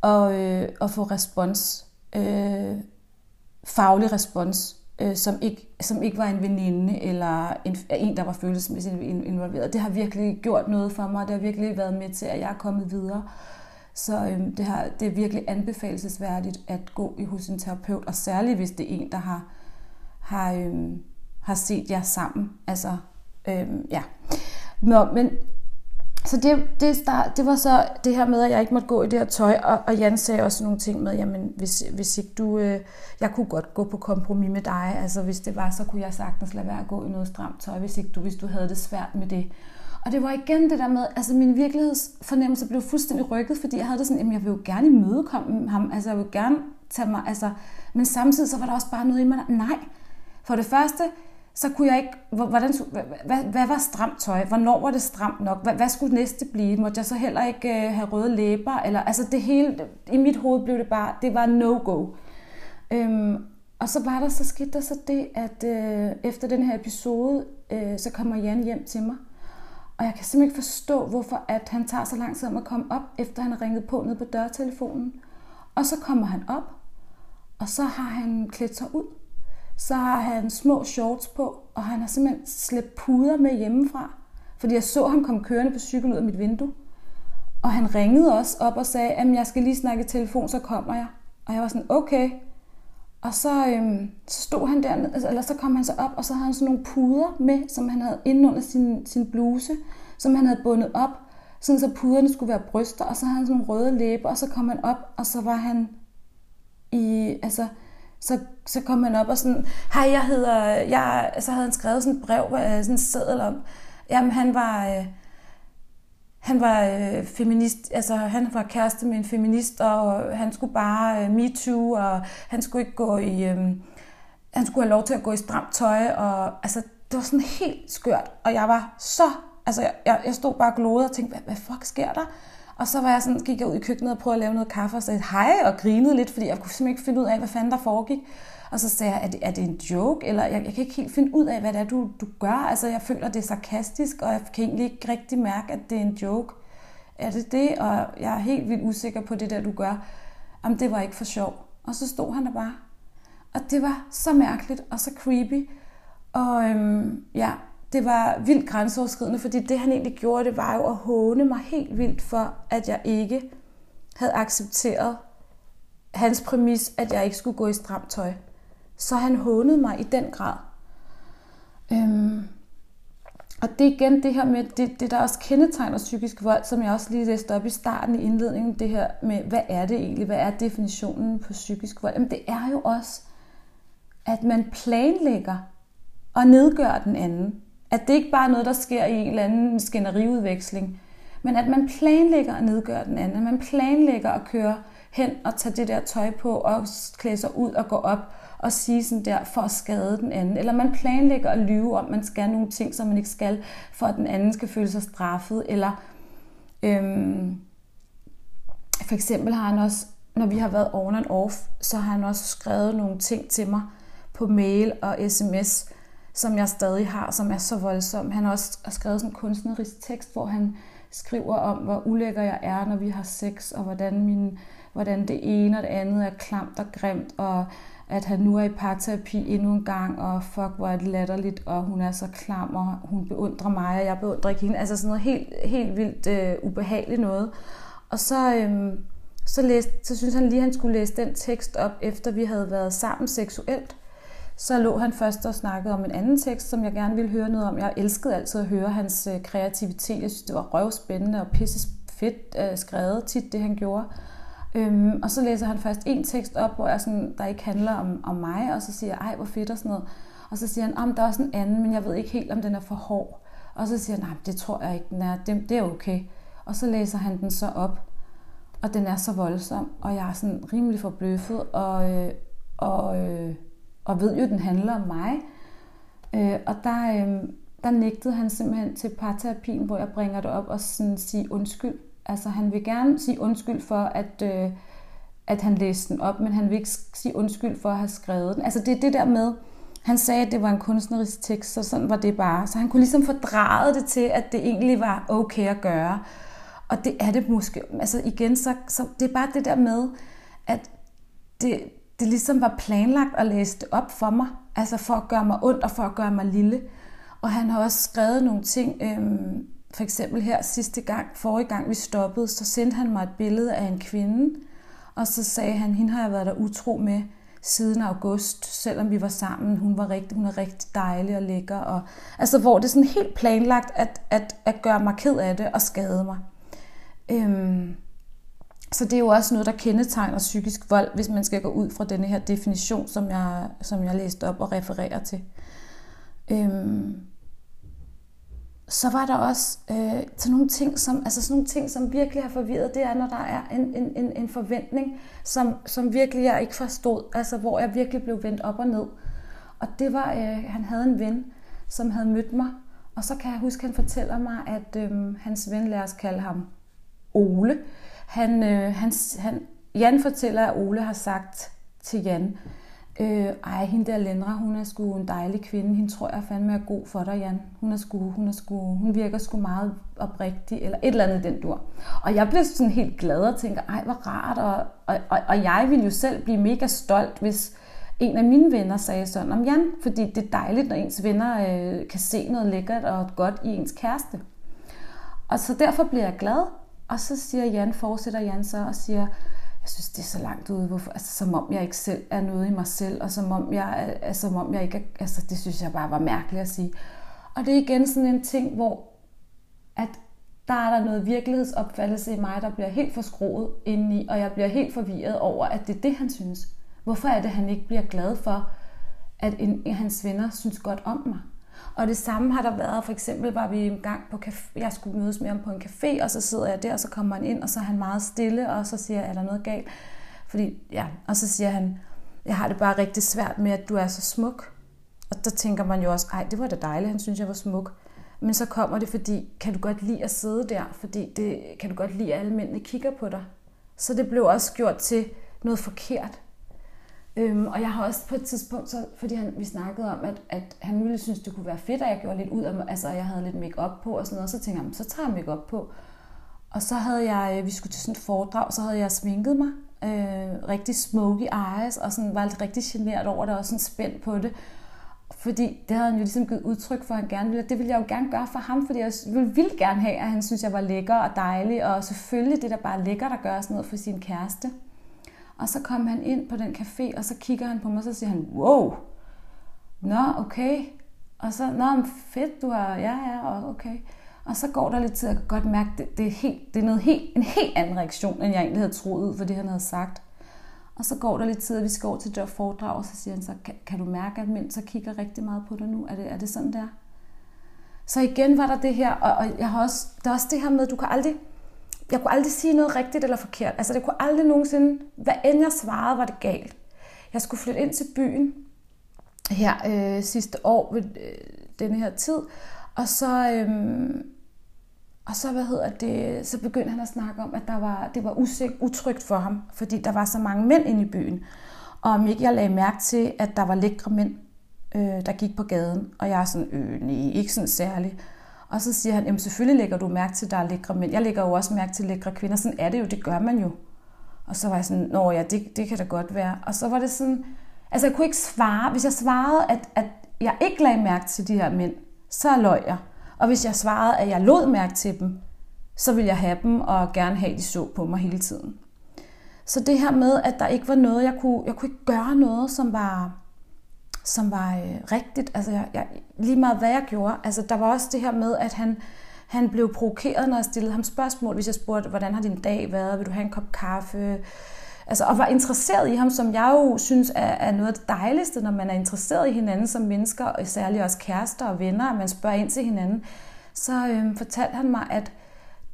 Og, øh, og få respons, øh, faglig respons, øh, som, ikke, som ikke var en veninde eller en, en, der var følelsesmæssigt involveret. Det har virkelig gjort noget for mig, det har virkelig været med til, at jeg er kommet videre. Så øhm, det, har, det er virkelig anbefalesværdigt at gå i hos en terapeut, og særligt hvis det er en, der har, har, øhm, har set jer sammen. Altså, øhm, ja. Nå, men så det, det, start, det var så det her med, at jeg ikke måtte gå i det her tøj, og, og Jan sagde også nogle ting med, jamen hvis, hvis ikke du, øh, jeg kunne godt gå på kompromis med dig, altså hvis det var, så kunne jeg sagtens lade være at gå i noget stramt tøj, hvis ikke du, hvis du havde det svært med det. Og det var igen det der med, altså min virkelighedsfornemmelse blev fuldstændig rykket, fordi jeg havde det sådan, jamen jeg vil jo gerne imødekomme ham, altså jeg vil gerne tage mig, altså, men samtidig så var der også bare noget i mig, nej. For det første, så kunne jeg ikke, hvordan, hvad, hvad var stramt tøj? Hvornår var det stramt nok? Hvad, hvad skulle næste blive? Måtte jeg så heller ikke øh, have røde læber? Eller, altså det hele, i mit hoved blev det bare, det var no-go. Øhm, og så var der, så skete der så det, at øh, efter den her episode, øh, så kommer Jan hjem til mig. Og jeg kan simpelthen ikke forstå, hvorfor at han tager så lang tid om at komme op, efter han har ringet på ned på dørtelefonen. Og så kommer han op, og så har han klædt sig ud så har han små shorts på, og han har simpelthen slæbt puder med hjemmefra. Fordi jeg så ham komme kørende på cyklen ud af mit vindue. Og han ringede også op og sagde, at jeg skal lige snakke i telefon, så kommer jeg. Og jeg var sådan, okay. Og så, øhm, så stod han der, eller så kom han så op, og så havde han sådan nogle puder med, som han havde inde under sin, sin bluse, som han havde bundet op, sådan så puderne skulle være bryster, og så havde han sådan nogle røde læber, og så kom han op, og så var han i, altså, så, så kom han op og sådan, hej, jeg hedder, jeg, så havde han skrevet sådan et brev, øh, sådan en seddel om, jamen han var, øh, han var øh, feminist, altså han var kæreste med en feminist, og han skulle bare øh, me too, og han skulle ikke gå i, øh, han skulle have lov til at gå i stramt tøj, og altså det var sådan helt skørt, og jeg var så, altså jeg, jeg stod bare og glodede og tænkte, hvad, hvad fuck sker der? Og så var jeg sådan, gik jeg ud i køkkenet og prøvede at lave noget kaffe og sagde hej og grinede lidt, fordi jeg kunne simpelthen ikke finde ud af, hvad fanden der foregik. Og så sagde jeg, er det, er det en joke? Eller jeg, jeg kan ikke helt finde ud af, hvad det er, du, du gør. Altså jeg føler, det er sarkastisk, og jeg kan egentlig ikke rigtig mærke, at det er en joke. Er det det? Og jeg er helt vildt usikker på det der, du gør. Jamen det var ikke for sjov. Og så stod han der bare. Og det var så mærkeligt og så creepy. Og øhm, ja, det var vildt grænseoverskridende, fordi det han egentlig gjorde, det var jo at håne mig helt vildt for, at jeg ikke havde accepteret hans præmis, at jeg ikke skulle gå i stramt tøj. Så han hånede mig i den grad. Øhm, og det er igen det her med, det, det der også kendetegner psykisk vold, som jeg også lige læste op i starten i indledningen, det her med, hvad er det egentlig, hvad er definitionen på psykisk vold? Jamen det er jo også, at man planlægger og nedgør den anden. At det ikke bare er noget, der sker i en eller anden skænderiudveksling, men at man planlægger at nedgøre den anden. Man planlægger at køre hen og tage det der tøj på og klæde sig ud og gå op og sige sådan der for at skade den anden. Eller man planlægger at lyve om, man skal nogle ting, som man ikke skal, for at den anden skal føle sig straffet. Eller øhm, for eksempel har han også, når vi har været on and off, så har han også skrevet nogle ting til mig på mail og sms, som jeg stadig har, som er så voldsom. Han har også skrevet sådan en kunstnerisk tekst, hvor han skriver om, hvor ulækker jeg er, når vi har sex, og hvordan, min, hvordan det ene og det andet er klamt og grimt, og at han nu er i parterapi endnu en gang, og fuck, hvor er det latterligt, og hun er så klam, og hun beundrer mig, og jeg beundrer ikke hende. Altså sådan noget helt, helt vildt øh, ubehageligt noget. Og så, øhm, så, læste, så synes han lige, at han skulle læse den tekst op, efter vi havde været sammen seksuelt. Så lå han først og snakkede om en anden tekst, som jeg gerne ville høre noget om. Jeg elskede altid at høre hans øh, kreativitet. Jeg synes, det var røvspændende og pisse fedt øh, skrevet tit, det han gjorde. Øhm, og så læser han først en tekst op, hvor jeg sådan, der ikke handler om, om mig, og så siger jeg, ej, hvor fedt og sådan noget. Og så siger han, om der er også en anden, men jeg ved ikke helt, om den er for hård. Og så siger han, nej, det tror jeg ikke, den er. Det, det er okay. Og så læser han den så op, og den er så voldsom, og jeg er sådan rimelig forbløffet, og, øh, og øh, og ved jo, at den handler om mig. Øh, og der, øh, der nægtede han simpelthen til parterapien, hvor jeg bringer det op og sådan sige undskyld. Altså han vil gerne sige undskyld for, at, øh, at han læste den op, men han vil ikke sige undskyld for at have skrevet den. Altså det er det der med, han sagde, at det var en kunstnerisk tekst, så sådan var det bare. Så han kunne ligesom fordrage det til, at det egentlig var okay at gøre. Og det er det måske. Altså igen, så, så det er bare det der med, at det, det ligesom var planlagt at læse det op for mig, altså for at gøre mig ondt og for at gøre mig lille. Og han har også skrevet nogle ting, øhm, for eksempel her sidste gang, forrige gang vi stoppede, så sendte han mig et billede af en kvinde, og så sagde han, hende har jeg været der utro med siden august, selvom vi var sammen. Hun var rigtig, hun er rigtig dejlig og lækker. Og, altså, hvor det er sådan helt planlagt at, at, at gøre mig ked af det og skade mig. Øhm, så det er jo også noget, der kendetegner psykisk vold, hvis man skal gå ud fra denne her definition, som jeg, som jeg læste op og refererer til. Øhm, så var der også øh, sådan nogle ting, som, altså sådan nogle ting, som virkelig har forvirret, det er, når der er en, en, en, en forventning, som, som virkelig jeg ikke forstod, altså hvor jeg virkelig blev vendt op og ned. Og det var, øh, han havde en ven, som havde mødt mig, og så kan jeg huske, at han fortæller mig, at øh, hans ven, lad os kalde ham Ole, han, øh, han, han, Jan fortæller, at Ole har sagt til Jan, Øh, ej, hende der Lendra, hun er sgu en dejlig kvinde. Hende tror jeg fandme er god for dig, Jan. Hun, er sgu, hun, er sgu, hun virker sgu meget oprigtig, eller et eller andet den dur. Og jeg blev sådan helt glad og tænker, ej, hvor rart. Og, og, og, og jeg ville jo selv blive mega stolt, hvis en af mine venner sagde sådan om Jan. Fordi det er dejligt, når ens venner øh, kan se noget lækkert og godt i ens kæreste. Og så derfor bliver jeg glad. Og så siger Jan, fortsætter Jan så og siger, jeg synes, det er så langt ude, hvorfor, altså, som om jeg ikke selv er noget i mig selv, og som om jeg, altså, som om jeg ikke er, altså, det synes jeg bare var mærkeligt at sige. Og det er igen sådan en ting, hvor at der er der noget virkelighedsopfattelse i mig, der bliver helt forskroet indeni, og jeg bliver helt forvirret over, at det er det, han synes. Hvorfor er det, han ikke bliver glad for, at en hans venner synes godt om mig? Og det samme har der været, for eksempel var vi en gang på café, jeg skulle mødes med ham på en café, og så sidder jeg der, og så kommer han ind, og så er han meget stille, og så siger jeg, er der noget galt? Fordi, ja, og så siger han, jeg har det bare rigtig svært med, at du er så smuk. Og der tænker man jo også, ej, det var da dejligt, han synes, jeg var smuk. Men så kommer det, fordi, kan du godt lide at sidde der? Fordi det, kan du godt lide, at alle mændene kigger på dig? Så det blev også gjort til noget forkert. Øhm, og jeg har også på et tidspunkt, så, fordi han, vi snakkede om, at, at han ville synes, det kunne være fedt, at jeg gjorde lidt ud af mig, altså jeg havde lidt make på og sådan noget, så tænkte jeg, så tager jeg make på. Og så havde jeg, øh, vi skulle til sådan et foredrag, så havde jeg sminket mig, øh, rigtig smoky eyes, og sådan var lidt rigtig generet over det, og sådan spændt på det. Fordi det havde han jo ligesom givet udtryk for, at han gerne ville. Det ville jeg jo gerne gøre for ham, fordi jeg ville, ville gerne have, at han synes, jeg var lækker og dejlig. Og selvfølgelig det der bare lækkert at gøre sådan noget for sin kæreste. Og så kom han ind på den café, og så kigger han på mig, og så siger han, wow, nå, okay. Og så, nå, fedt, du er, ja, ja, og okay. Og så går der lidt tid, og jeg kan godt mærke, det, det, er, helt, det er noget helt, en helt anden reaktion, end jeg egentlig havde troet for det, han havde sagt. Og så går der lidt tid, og vi skal over til det foredrag, og så siger han så, kan, kan du mærke, at mænd så kigger rigtig meget på dig nu? Er det, er det sådan der? Så igen var der det her, og, og jeg har også, der er også det her med, at du kan aldrig, jeg kunne aldrig sige noget rigtigt eller forkert. Altså det kunne aldrig nogensinde, hvad end jeg svarede, var det galt. Jeg skulle flytte ind til byen her øh, sidste år ved øh, denne her tid, og så, øh, og så, hvad hedder det, så begyndte han at snakke om, at der var, det var usik, utrygt for ham, fordi der var så mange mænd inde i byen. Og om ikke jeg lagde mærke til, at der var lækre mænd, øh, der gik på gaden. Og jeg er sådan, øh, nej, ikke sådan særligt. Og så siger han, jamen selvfølgelig lægger du mærke til, at der er lækre mænd. Jeg lægger jo også mærke til lækre kvinder. Sådan er det jo, det gør man jo. Og så var jeg sådan, nå ja, det, det kan da godt være. Og så var det sådan, altså jeg kunne ikke svare. Hvis jeg svarede, at, at jeg ikke lagde mærke til de her mænd, så løg jeg. Og hvis jeg svarede, at jeg lod mærke til dem, så ville jeg have dem og gerne have, at de så på mig hele tiden. Så det her med, at der ikke var noget, jeg kunne, jeg kunne ikke gøre noget, som var, som var øh, rigtigt. Altså, jeg, jeg, lige meget hvad jeg gjorde. Altså, der var også det her med, at han, han blev provokeret, når jeg stillede ham spørgsmål, hvis jeg spurgte, hvordan har din dag været? Vil du have en kop kaffe? Altså, og var interesseret i ham, som jeg jo synes er, er noget af det dejligste, når man er interesseret i hinanden som mennesker, og særligt også kærester og venner, at man spørger ind til hinanden. Så øh, fortalte han mig, at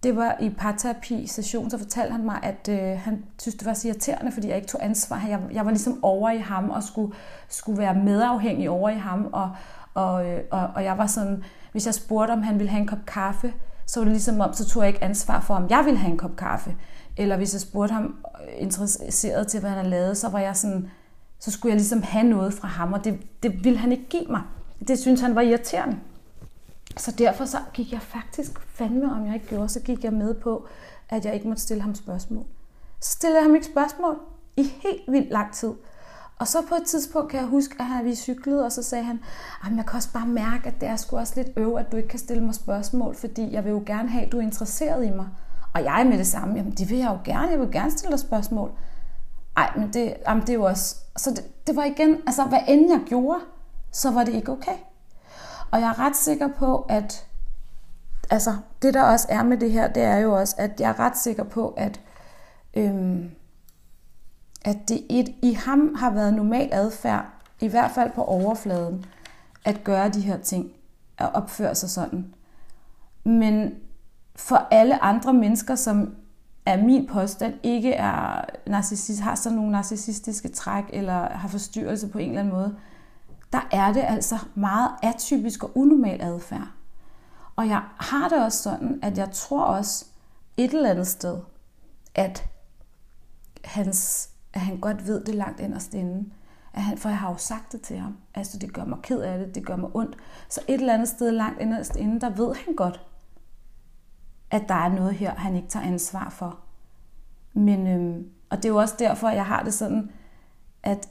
det var i parterapi-session, så fortalte han mig, at øh, han synes, det var så irriterende, fordi jeg ikke tog ansvar. Jeg, jeg var ligesom over i ham og skulle, skulle være medafhængig over i ham. Og, og, øh, og, og jeg var sådan, hvis jeg spurgte, om han ville have en kop kaffe, så var det ligesom om, så tog jeg ikke ansvar for, om jeg ville have en kop kaffe. Eller hvis jeg spurgte ham øh, interesseret til, hvad han havde lavet, så var jeg sådan, så skulle jeg ligesom have noget fra ham, og det, det ville han ikke give mig. Det synes han var irriterende. Så derfor så gik jeg faktisk fandme, om jeg ikke gjorde, så gik jeg med på, at jeg ikke måtte stille ham spørgsmål. Så stillede jeg ham ikke spørgsmål i helt vildt lang tid. Og så på et tidspunkt kan jeg huske, at vi cyklede, og så sagde han, at jeg kan også bare mærke, at det er sgu også lidt øv, at du ikke kan stille mig spørgsmål, fordi jeg vil jo gerne have, at du er interesseret i mig. Og jeg med det samme, jamen det vil jeg jo gerne, jeg vil gerne stille dig spørgsmål. Ej, men det, jamen, det er jo også... Så det, det var igen, altså hvad end jeg gjorde, så var det ikke okay. Og jeg er ret sikker på, at altså, det der også er med det her, det er jo også, at jeg er ret sikker på, at, øhm, at det et, i ham har været normal adfærd, i hvert fald på overfladen, at gøre de her ting, at opføre sig sådan. Men for alle andre mennesker, som er min påstand, ikke er narcissist, har sådan nogle narcissistiske træk, eller har forstyrrelse på en eller anden måde, der er det altså meget atypisk og unormal adfærd. Og jeg har det også sådan, at jeg tror også et eller andet sted, at, hans, at han godt ved det langt inderst inde. At han, for jeg har jo sagt det til ham. Altså, det gør mig ked af det, det gør mig ondt. Så et eller andet sted langt inderst inde, der ved han godt, at der er noget her, han ikke tager ansvar for. Men, øhm, og det er jo også derfor, jeg har det sådan, at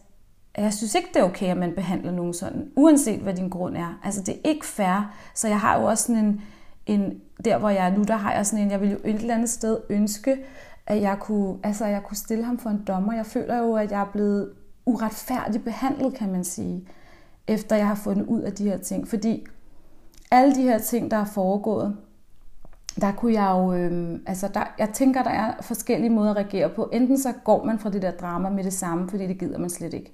jeg synes ikke, det er okay, at man behandler nogen sådan, uanset hvad din grund er. Altså, det er ikke fair. Så jeg har jo også sådan en, en der hvor jeg er nu, der har jeg sådan en, jeg vil jo et eller andet sted ønske, at jeg kunne, altså, jeg kunne stille ham for en dommer. Jeg føler jo, at jeg er blevet uretfærdigt behandlet, kan man sige, efter jeg har fundet ud af de her ting. Fordi alle de her ting, der er foregået, der kunne jeg jo, øh, altså der, jeg tænker, der er forskellige måder at reagere på. Enten så går man fra det der drama med det samme, fordi det gider man slet ikke.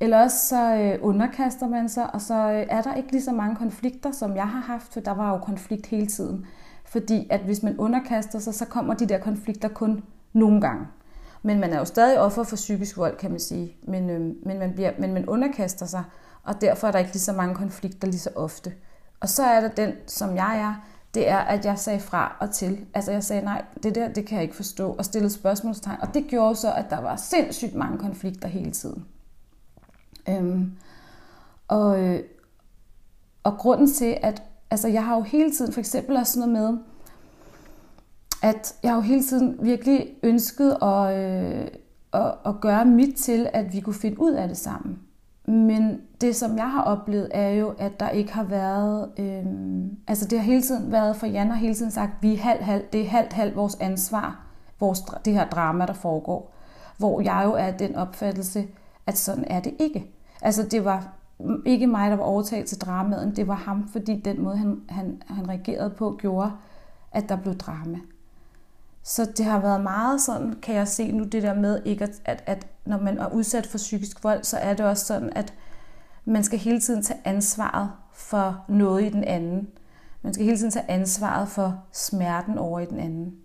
Eller også så øh, underkaster man sig, og så øh, er der ikke lige så mange konflikter, som jeg har haft, for der var jo konflikt hele tiden. Fordi at hvis man underkaster sig, så kommer de der konflikter kun nogle gange. Men man er jo stadig offer for psykisk vold, kan man sige. Men, øh, men, man, bliver, men man underkaster sig, og derfor er der ikke lige så mange konflikter lige så ofte. Og så er der den, som jeg er, det er, at jeg sagde fra og til. Altså jeg sagde, nej, det der, det kan jeg ikke forstå, og stillede spørgsmålstegn. Og det gjorde så, at der var sindssygt mange konflikter hele tiden. Øhm, og, øh, og grunden til, at altså jeg har jo hele tiden, for eksempel også sådan noget med, at jeg har jo hele tiden virkelig ønsket at, øh, at, at gøre mit til, at vi kunne finde ud af det sammen. Men det, som jeg har oplevet, er jo, at der ikke har været... Øh, altså det har hele tiden været, for Jan har hele tiden sagt, vi er halv, halv, det er halvt, halvt vores ansvar, vores, det her drama, der foregår. Hvor jeg jo er den opfattelse, at sådan er det ikke. Altså det var ikke mig, der var overtaget til dramaet, det var ham, fordi den måde, han, han, han reagerede på, gjorde, at der blev drama. Så det har været meget sådan, kan jeg se nu det der med, ikke at, at, at når man er udsat for psykisk vold, så er det også sådan, at man skal hele tiden tage ansvaret for noget i den anden. Man skal hele tiden tage ansvaret for smerten over i den anden.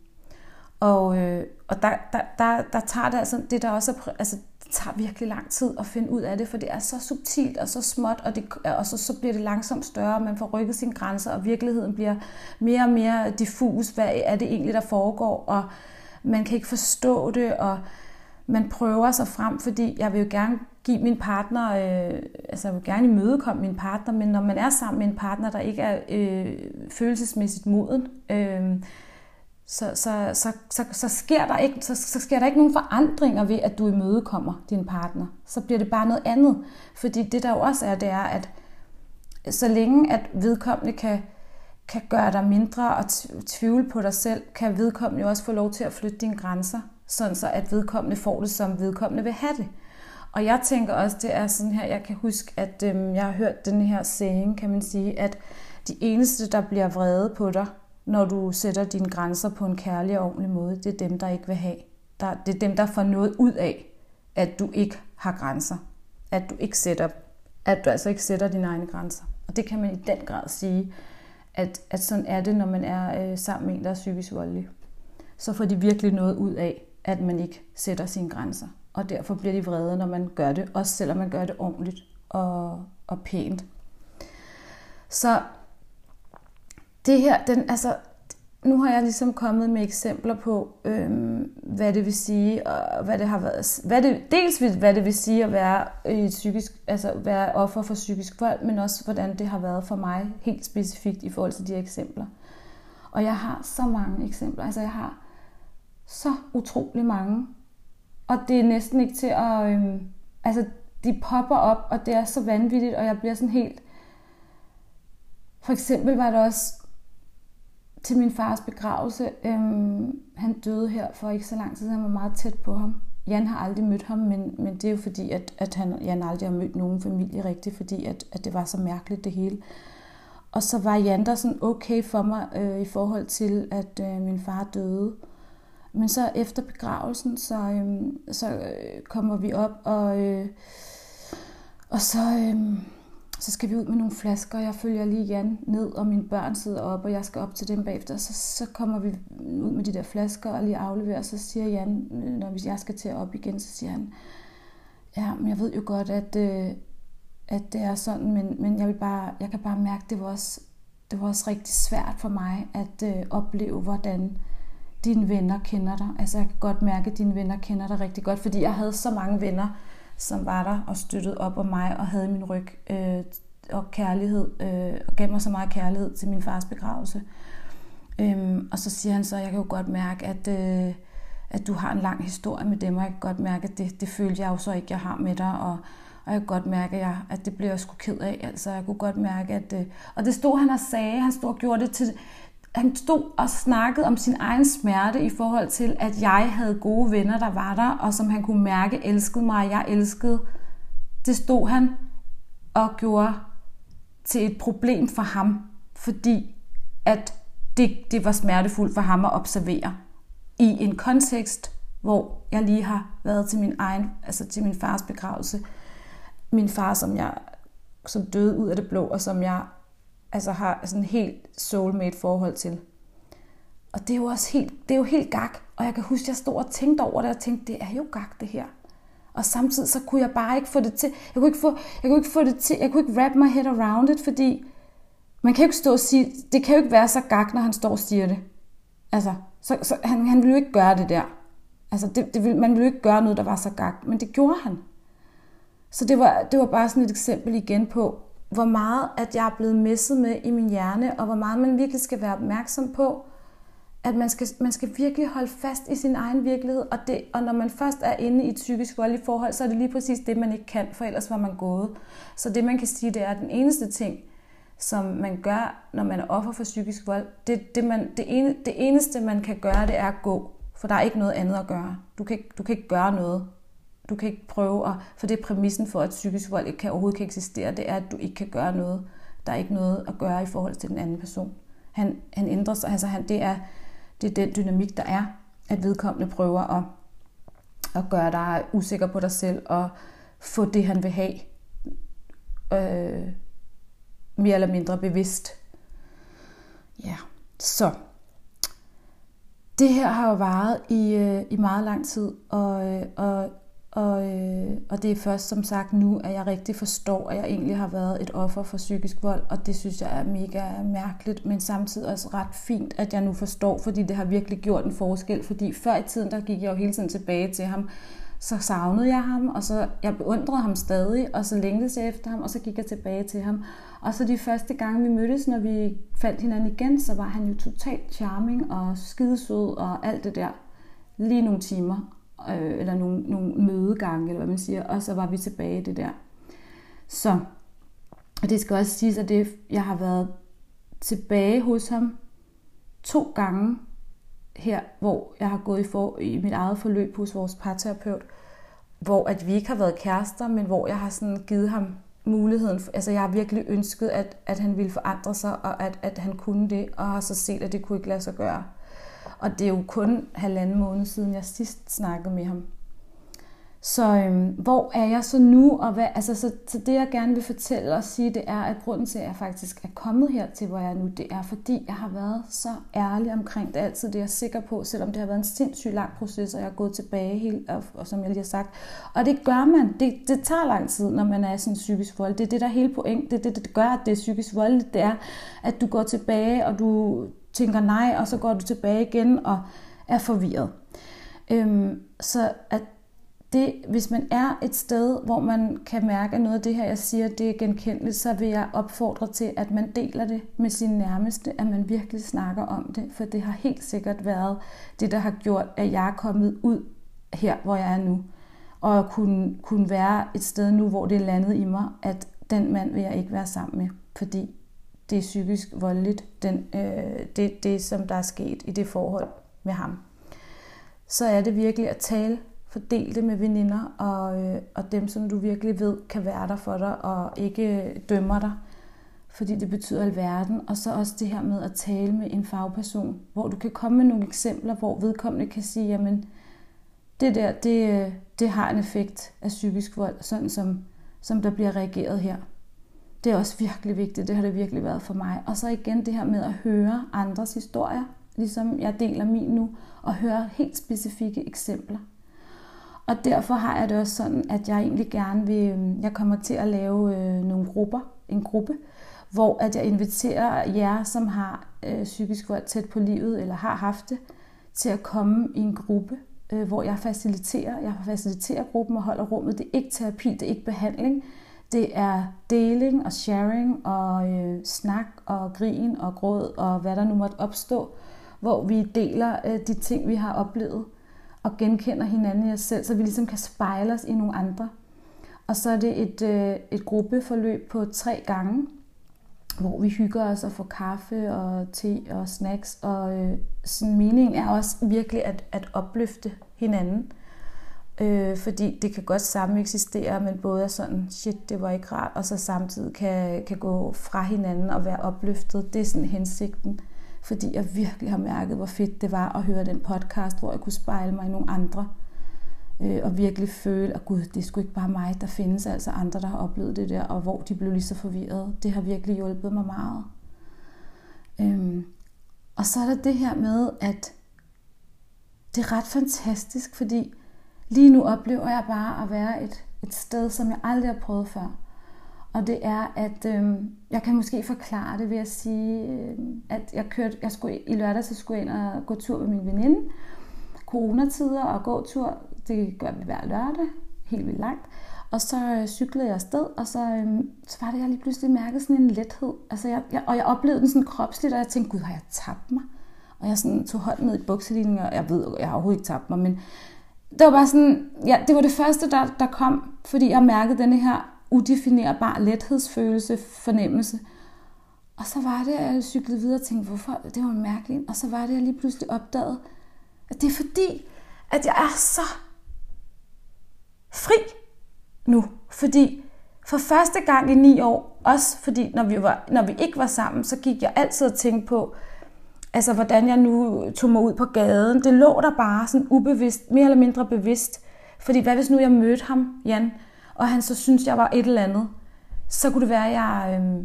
Og, øh, og der, der, der, der tager det altså, det der også er, altså, tager virkelig lang tid at finde ud af det, for det er så subtilt og så småt, og, det, og så, så bliver det langsomt større, man får rykket sine grænser, og virkeligheden bliver mere og mere diffus, hvad er det egentlig, der foregår, og man kan ikke forstå det, og man prøver sig frem, fordi jeg vil jo gerne give min partner, øh, altså jeg vil gerne imødekomme min partner, men når man er sammen med en partner, der ikke er øh, følelsesmæssigt moden, øh, så, så, så, så, så, sker der ikke, så, så sker der ikke nogen forandringer ved, at du imødekommer din partner. Så bliver det bare noget andet. Fordi det der jo også er, det er, at så længe at vedkommende kan, kan gøre dig mindre og tvivle på dig selv, kan vedkommende jo også få lov til at flytte dine grænser, sådan så at vedkommende får det, som vedkommende vil have det. Og jeg tænker også, det er sådan her, jeg kan huske, at øhm, jeg har hørt den her saying, kan man sige, at de eneste, der bliver vrede på dig, når du sætter dine grænser på en kærlig og ordentlig måde. Det er dem, der ikke vil have. Der, det er dem, der får noget ud af, at du ikke har grænser. At du ikke sætter, at du altså ikke sætter dine egne grænser. Og det kan man i den grad sige, at, at sådan er det, når man er øh, sammen med en, der er psykisk voldelig. Så får de virkelig noget ud af, at man ikke sætter sine grænser. Og derfor bliver de vrede, når man gør det, også selvom man gør det ordentligt og, og pænt. Så det her, den, altså, nu har jeg ligesom kommet med eksempler på, øhm, hvad det vil sige, og hvad det har været, hvad det, dels hvad det vil sige at være, øh, i psykisk, altså være offer for psykisk vold, men også hvordan det har været for mig helt specifikt i forhold til de eksempler. Og jeg har så mange eksempler, altså jeg har så utrolig mange, og det er næsten ikke til at, øhm, altså de popper op, og det er så vanvittigt, og jeg bliver sådan helt... For eksempel var det også til min fars begravelse. Øhm, han døde her for ikke så lang tid, han var meget tæt på ham. Jan har aldrig mødt ham, men, men det er jo fordi, at, at han, Jan aldrig har mødt nogen familie rigtigt, fordi at, at det var så mærkeligt det hele. Og så var Jan der sådan okay for mig øh, i forhold til, at øh, min far døde. Men så efter begravelsen, så, øh, så øh, kommer vi op, og, øh, og så, øh, så skal vi ud med nogle flasker. Jeg følger lige igen ned, og mine børn sidder op, og jeg skal op til dem bagefter. Så, så kommer vi ud med de der flasker og lige afleverer, så siger Jan, når jeg skal til op igen, så siger han, ja, men jeg ved jo godt, at, øh, at det er sådan, men, men jeg, vil bare, jeg kan bare mærke, at det var også, det var også rigtig svært for mig at øh, opleve, hvordan dine venner kender dig. Altså jeg kan godt mærke, at dine venner kender dig rigtig godt, fordi jeg havde så mange venner, som var der og støttede op om mig og havde min ryg øh, og kærlighed, øh, og gav mig så meget kærlighed til min fars begravelse. Øhm, og så siger han så, at jeg kan jo godt mærke, at, øh, at du har en lang historie med dem, og jeg kan godt mærke, at det, det følte jeg jo så ikke, jeg har med dig, og, og jeg kan godt mærke, at, jeg, at det bliver jeg sgu ked af. Altså, jeg kunne godt mærke, at... Øh, og det stod han og sagde, han stod og gjorde det til... Han stod og snakkede om sin egen smerte i forhold til, at jeg havde gode venner, der var der, og som han kunne mærke elskede mig, og jeg elskede. Det stod han og gjorde til et problem for ham, fordi at det, det var smertefuldt for ham at observere i en kontekst, hvor jeg lige har været til min egen, altså til min fars begravelse. Min far, som jeg som døde ud af det blå, og som jeg altså har sådan en helt soulmate forhold til. Og det er jo også helt, det er jo helt gak. Og jeg kan huske, at jeg stod og tænkte over det, og tænkte, det er jo gak det her. Og samtidig så kunne jeg bare ikke få det til. Jeg kunne ikke få, jeg kunne ikke få det til. Jeg kunne ikke wrap my head around it, fordi man kan jo ikke stå og sige, det kan jo ikke være så gak, når han står og siger det. Altså, så, så han, han ville jo ikke gøre det der. Altså, det, det ville, man ville jo ikke gøre noget, der var så gak, men det gjorde han. Så det var, det var bare sådan et eksempel igen på, hvor meget at jeg er blevet messet med i min hjerne, og hvor meget man virkelig skal være opmærksom på, at man skal, man skal virkelig holde fast i sin egen virkelighed, og, det, og når man først er inde i et psykisk voldeligt forhold, så er det lige præcis det, man ikke kan, for ellers var man gået. Så det, man kan sige, det er, at den eneste ting, som man gør, når man er offer for psykisk vold, det, det, man, det, ene, det eneste, man kan gøre, det er at gå, for der er ikke noget andet at gøre. Du kan du kan ikke gøre noget. Du kan ikke prøve, at, for det er præmissen for, at psykisk vold ikke kan, overhovedet kan eksistere, det er, at du ikke kan gøre noget. Der er ikke noget at gøre i forhold til den anden person. Han, han ændrer sig, altså han, det er, det er den dynamik, der er, at vedkommende prøver at, at gøre dig usikker på dig selv og få det, han vil have, øh, mere eller mindre bevidst. Ja, så det her har jo varet i, øh, i meget lang tid, og, øh, og og, øh, og det er først som sagt nu, at jeg rigtig forstår, at jeg egentlig har været et offer for psykisk vold, og det synes jeg er mega mærkeligt, men samtidig også ret fint, at jeg nu forstår, fordi det har virkelig gjort en forskel, fordi før i tiden, der gik jeg jo hele tiden tilbage til ham, så savnede jeg ham, og så jeg beundrede ham stadig, og så længtes jeg efter ham, og så gik jeg tilbage til ham. Og så de første gange, vi mødtes, når vi faldt hinanden igen, så var han jo totalt charming og skidesød og alt det der. Lige nogle timer øh, eller nogle, nogle mødegange, eller hvad man siger, og så var vi tilbage i det der. Så, og det skal også siges, at det, jeg har været tilbage hos ham to gange her, hvor jeg har gået i, for, i mit eget forløb hos vores parterapeut, hvor at vi ikke har været kærester, men hvor jeg har sådan givet ham muligheden. For, altså jeg har virkelig ønsket, at, at han ville forandre sig, og at, at han kunne det, og har så set, at det kunne ikke lade sig gøre. Og det er jo kun halvanden måned siden, jeg sidst snakkede med ham. Så øhm, hvor er jeg så nu? Og hvad, altså, så, så det jeg gerne vil fortælle og sige, det er, at grunden til, at jeg faktisk er kommet her til, hvor jeg er nu, det er, fordi jeg har været så ærlig omkring det altid. Det er jeg sikker på, selvom det har været en sindssygt lang proces, og jeg er gået tilbage helt, og, og som jeg lige har sagt. Og det gør man. Det, det tager lang tid, når man er sådan psykisk vold. Det er det, der er hele point. Det er det, der gør, at det er psykisk vold. Det er, at du går tilbage, og du tænker nej, og så går du tilbage igen og er forvirret. Øhm, så at det, hvis man er et sted, hvor man kan mærke, at noget af det her, jeg siger, det er genkendeligt, så vil jeg opfordre til, at man deler det med sine nærmeste, at man virkelig snakker om det, for det har helt sikkert været det, der har gjort, at jeg er kommet ud her, hvor jeg er nu. og kunne, kunne være et sted nu, hvor det er landet i mig, at den mand vil jeg ikke være sammen med, fordi det er psykisk voldeligt, den, øh, det, det som der er sket i det forhold med ham. Så er det virkelig at tale, fordele det med veninder og, øh, og dem, som du virkelig ved kan være der for dig og ikke øh, dømmer dig, fordi det betyder alverden. Og så også det her med at tale med en fagperson, hvor du kan komme med nogle eksempler, hvor vedkommende kan sige, jamen det der, det, øh, det har en effekt af psykisk vold, sådan som, som der bliver reageret her. Det er også virkelig vigtigt, det har det virkelig været for mig. Og så igen det her med at høre andres historier, ligesom jeg deler min nu, og høre helt specifikke eksempler. Og derfor har jeg det også sådan, at jeg egentlig gerne vil, øhm, jeg kommer til at lave øh, nogle grupper, en gruppe, hvor at jeg inviterer jer, som har øh, psykisk vold tæt på livet, eller har haft det, til at komme i en gruppe, øh, hvor jeg faciliterer. Jeg faciliterer gruppen og holder rummet. Det er ikke terapi, det er ikke behandling. Det er deling og sharing og øh, snak og grin og gråd og hvad der nu måtte opstå, hvor vi deler øh, de ting, vi har oplevet og genkender hinanden i os selv, så vi ligesom kan spejle os i nogle andre. Og så er det et, øh, et gruppeforløb på tre gange, hvor vi hygger os og får kaffe og te og snacks. Og øh, sådan meningen er også virkelig at, at opløfte hinanden. Øh, fordi det kan godt samme eksistere, men både er sådan, shit, det var ikke rart, og så samtidig kan, kan gå fra hinanden og være opløftet. Det er sådan hensigten. Fordi jeg virkelig har mærket, hvor fedt det var at høre den podcast, hvor jeg kunne spejle mig i nogle andre. Øh, og virkelig føle, at gud, det er sgu ikke bare mig, der findes altså andre, der har oplevet det der, og hvor de blev lige så forvirrede. Det har virkelig hjulpet mig meget. Øhm, og så er der det her med, at det er ret fantastisk, fordi lige nu oplever jeg bare at være et, et sted, som jeg aldrig har prøvet før. Og det er, at øh, jeg kan måske forklare det ved at sige, øh, at jeg kørte, jeg skulle, i lørdag så skulle jeg ind og gå tur med min veninde. Coronatider og gå tur, det gør vi hver lørdag, helt vildt langt. Og så øh, cyklede jeg afsted, og så, øh, så var det, jeg lige pludselig mærkede sådan en lethed. Altså jeg, jeg, og jeg oplevede den sådan kropsligt, og jeg tænkte, gud, har jeg tabt mig? Og jeg sådan tog hånden ned i bukselinjen, og jeg ved, jeg har overhovedet ikke tabt mig, men det var bare sådan, ja, det var det første, der, der kom, fordi jeg mærkede denne her udefinerbar lethedsfølelse, fornemmelse. Og så var det, at jeg cyklede videre og tænkte, hvorfor? Det var mærkeligt. Og så var det, at jeg lige pludselig opdagede, at det er fordi, at jeg er så fri nu. Fordi for første gang i ni år, også fordi når vi, var, når vi ikke var sammen, så gik jeg altid og tænkte på, altså hvordan jeg nu tog mig ud på gaden. Det lå der bare sådan ubevidst, mere eller mindre bevidst. Fordi hvad hvis nu jeg mødte ham, Jan, og han så synes jeg var et eller andet, så kunne det være, at jeg, øh,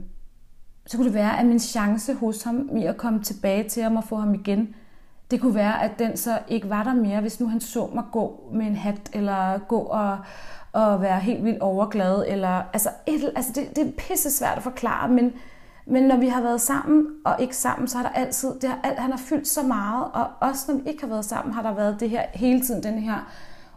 så kunne det være, at min chance hos ham i at komme tilbage til ham og få ham igen, det kunne være, at den så ikke var der mere, hvis nu han så mig gå med en hat, eller gå og, og være helt vildt overglad, eller altså, et, altså det, det er pisse svært at forklare, men, men når vi har været sammen og ikke sammen, så har der altid, det har, han har fyldt så meget, og også når vi ikke har været sammen, har der været det her hele tiden, den her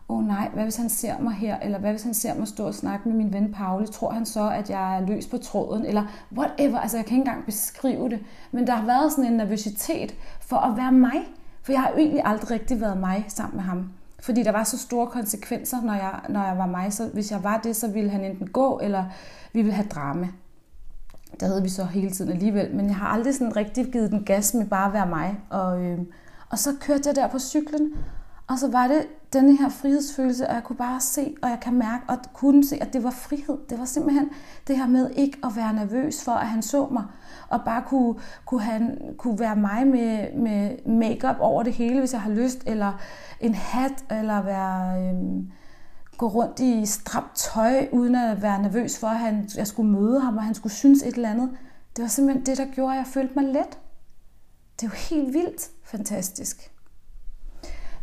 åh oh nej, hvad hvis han ser mig her, eller hvad hvis han ser mig stå og snakke med min ven Pauli, tror han så, at jeg er løs på tråden, eller whatever, altså jeg kan ikke engang beskrive det, men der har været sådan en nervøsitet for at være mig, for jeg har jo egentlig aldrig rigtig været mig sammen med ham, fordi der var så store konsekvenser, når jeg, når jeg var mig, så hvis jeg var det, så ville han enten gå, eller vi ville have drama. Der havde vi så hele tiden alligevel, men jeg har aldrig sådan rigtig givet den gas med bare at være mig, og, øh, og så kørte jeg der på cyklen, og så var det denne her frihedsfølelse, og jeg kunne bare se, og jeg kan mærke, og kunne se, at det var frihed. Det var simpelthen det her med ikke at være nervøs for, at han så mig, og bare kunne, kunne, han, kunne være mig med, med makeup over det hele, hvis jeg har lyst, eller en hat, eller være, Øh, gå rundt i stramt tøj, uden at være nervøs for, at han, jeg skulle møde ham, og han skulle synes et eller andet. Det var simpelthen det, der gjorde, at jeg følte mig let. Det er jo helt vildt fantastisk.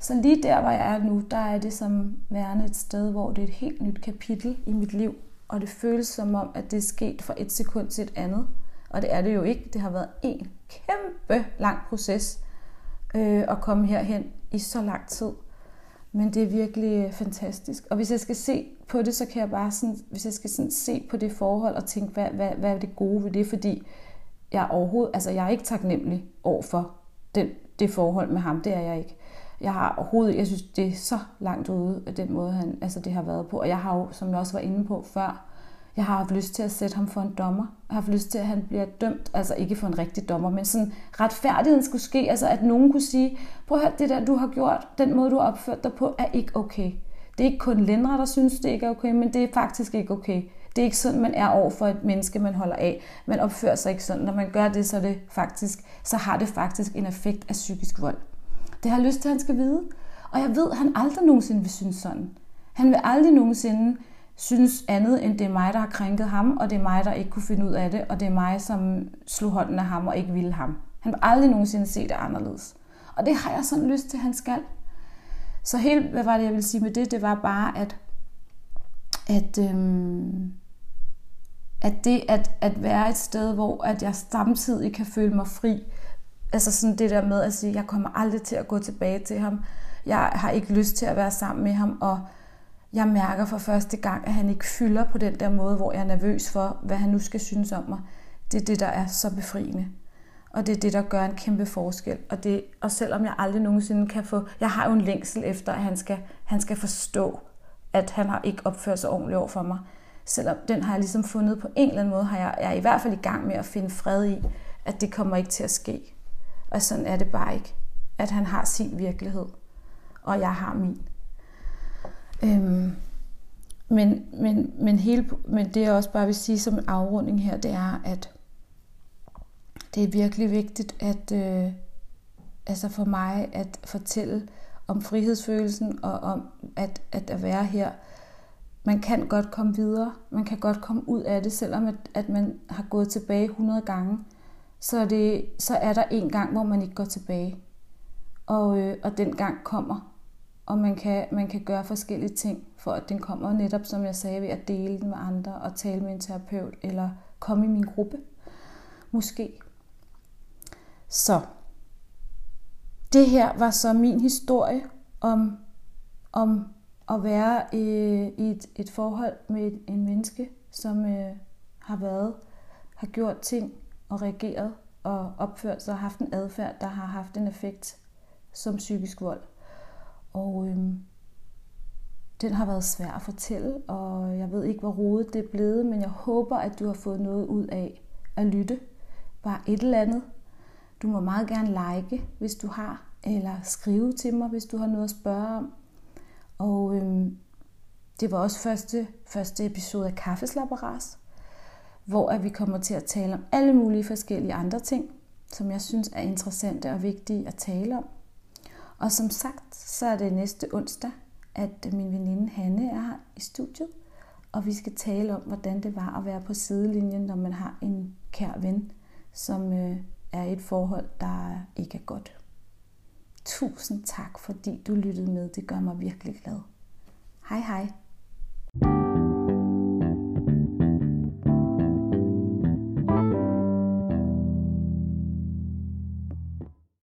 Så lige der, hvor jeg er nu, der er det som værende et sted, hvor det er et helt nyt kapitel i mit liv. Og det føles som om, at det er sket fra et sekund til et andet. Og det er det jo ikke. Det har været en kæmpe lang proces øh, at komme herhen i så lang tid. Men det er virkelig øh, fantastisk. Og hvis jeg skal se på det, så kan jeg bare sådan, hvis jeg skal sådan se på det forhold og tænke, hvad, hvad, hvad er det gode ved det? Fordi jeg er overhovedet, altså jeg er ikke taknemmelig over for den, det forhold med ham. Det er jeg ikke. Jeg har overhovedet, jeg synes, det er så langt ude af den måde, han, altså det har været på. Og jeg har jo, som jeg også var inde på før, jeg har haft lyst til at sætte ham for en dommer. Jeg har haft lyst til, at han bliver dømt, altså ikke for en rigtig dommer, men sådan retfærdigheden skulle ske, altså at nogen kunne sige, prøv at høre, det der, du har gjort, den måde, du har opført dig på, er ikke okay. Det er ikke kun Lindre, der synes, det ikke er okay, men det er faktisk ikke okay. Det er ikke sådan, man er over for et menneske, man holder af. Man opfører sig ikke sådan. Når man gør det, så, det faktisk, så har det faktisk en effekt af psykisk vold. Det har jeg lyst til, at han skal vide. Og jeg ved, at han aldrig nogensinde vil synes sådan. Han vil aldrig nogensinde synes andet, end det er mig, der har krænket ham, og det er mig, der ikke kunne finde ud af det, og det er mig, som slog hånden af ham og ikke ville ham. Han vil aldrig nogensinde se det anderledes. Og det har jeg sådan lyst til, at han skal. Så helt, hvad var det, jeg ville sige med det? Det var bare, at, at, øhm, at det at, at være et sted, hvor at jeg samtidig kan føle mig fri, altså sådan det der med at sige, jeg kommer aldrig til at gå tilbage til ham, jeg har ikke lyst til at være sammen med ham, og jeg mærker for første gang, at han ikke fylder på den der måde, hvor jeg er nervøs for, hvad han nu skal synes om mig. Det er det, der er så befriende. Og det er det, der gør en kæmpe forskel. Og, det, og selvom jeg aldrig nogensinde kan få... Jeg har jo en længsel efter, at han skal, han skal forstå, at han har ikke opført sig ordentligt over for mig. Selvom den har jeg ligesom fundet på en eller anden måde, har jeg, jeg er i hvert fald i gang med at finde fred i, at det kommer ikke til at ske. Og sådan er det bare ikke. At han har sin virkelighed, og jeg har min. Øhm, men, men, men, hele, men det jeg også bare vil sige som en afrunding her, det er, at det er virkelig vigtigt, at øh, altså for mig at fortælle om frihedsfølelsen og om at, at, at være her. Man kan godt komme videre, man kan godt komme ud af det, selvom at, at man har gået tilbage 100 gange. Så, det, så er der en gang, hvor man ikke går tilbage. Og, øh, og den gang kommer og man kan, man kan gøre forskellige ting, for at den kommer netop, som jeg sagde, ved at dele den med andre og tale med en terapeut, eller komme i min gruppe. Måske. Så det her var så min historie om, om at være i, i et, et forhold med en menneske, som øh, har været, har gjort ting og reageret og opført sig og haft en adfærd, der har haft en effekt som psykisk vold. Og øhm, den har været svær at fortælle, og jeg ved ikke, hvor rodet det er blevet, men jeg håber, at du har fået noget ud af at lytte. Bare et eller andet. Du må meget gerne like, hvis du har, eller skrive til mig, hvis du har noget at spørge om. Og øhm, det var også første, første episode af Kaffeslapperas, hvor at vi kommer til at tale om alle mulige forskellige andre ting, som jeg synes er interessante og vigtige at tale om. Og som sagt, så er det næste onsdag, at min veninde Hanne er her i studiet, og vi skal tale om, hvordan det var at være på sidelinjen, når man har en kær ven, som øh, er i et forhold, der ikke er godt. Tusind tak, fordi du lyttede med. Det gør mig virkelig glad. Hej hej.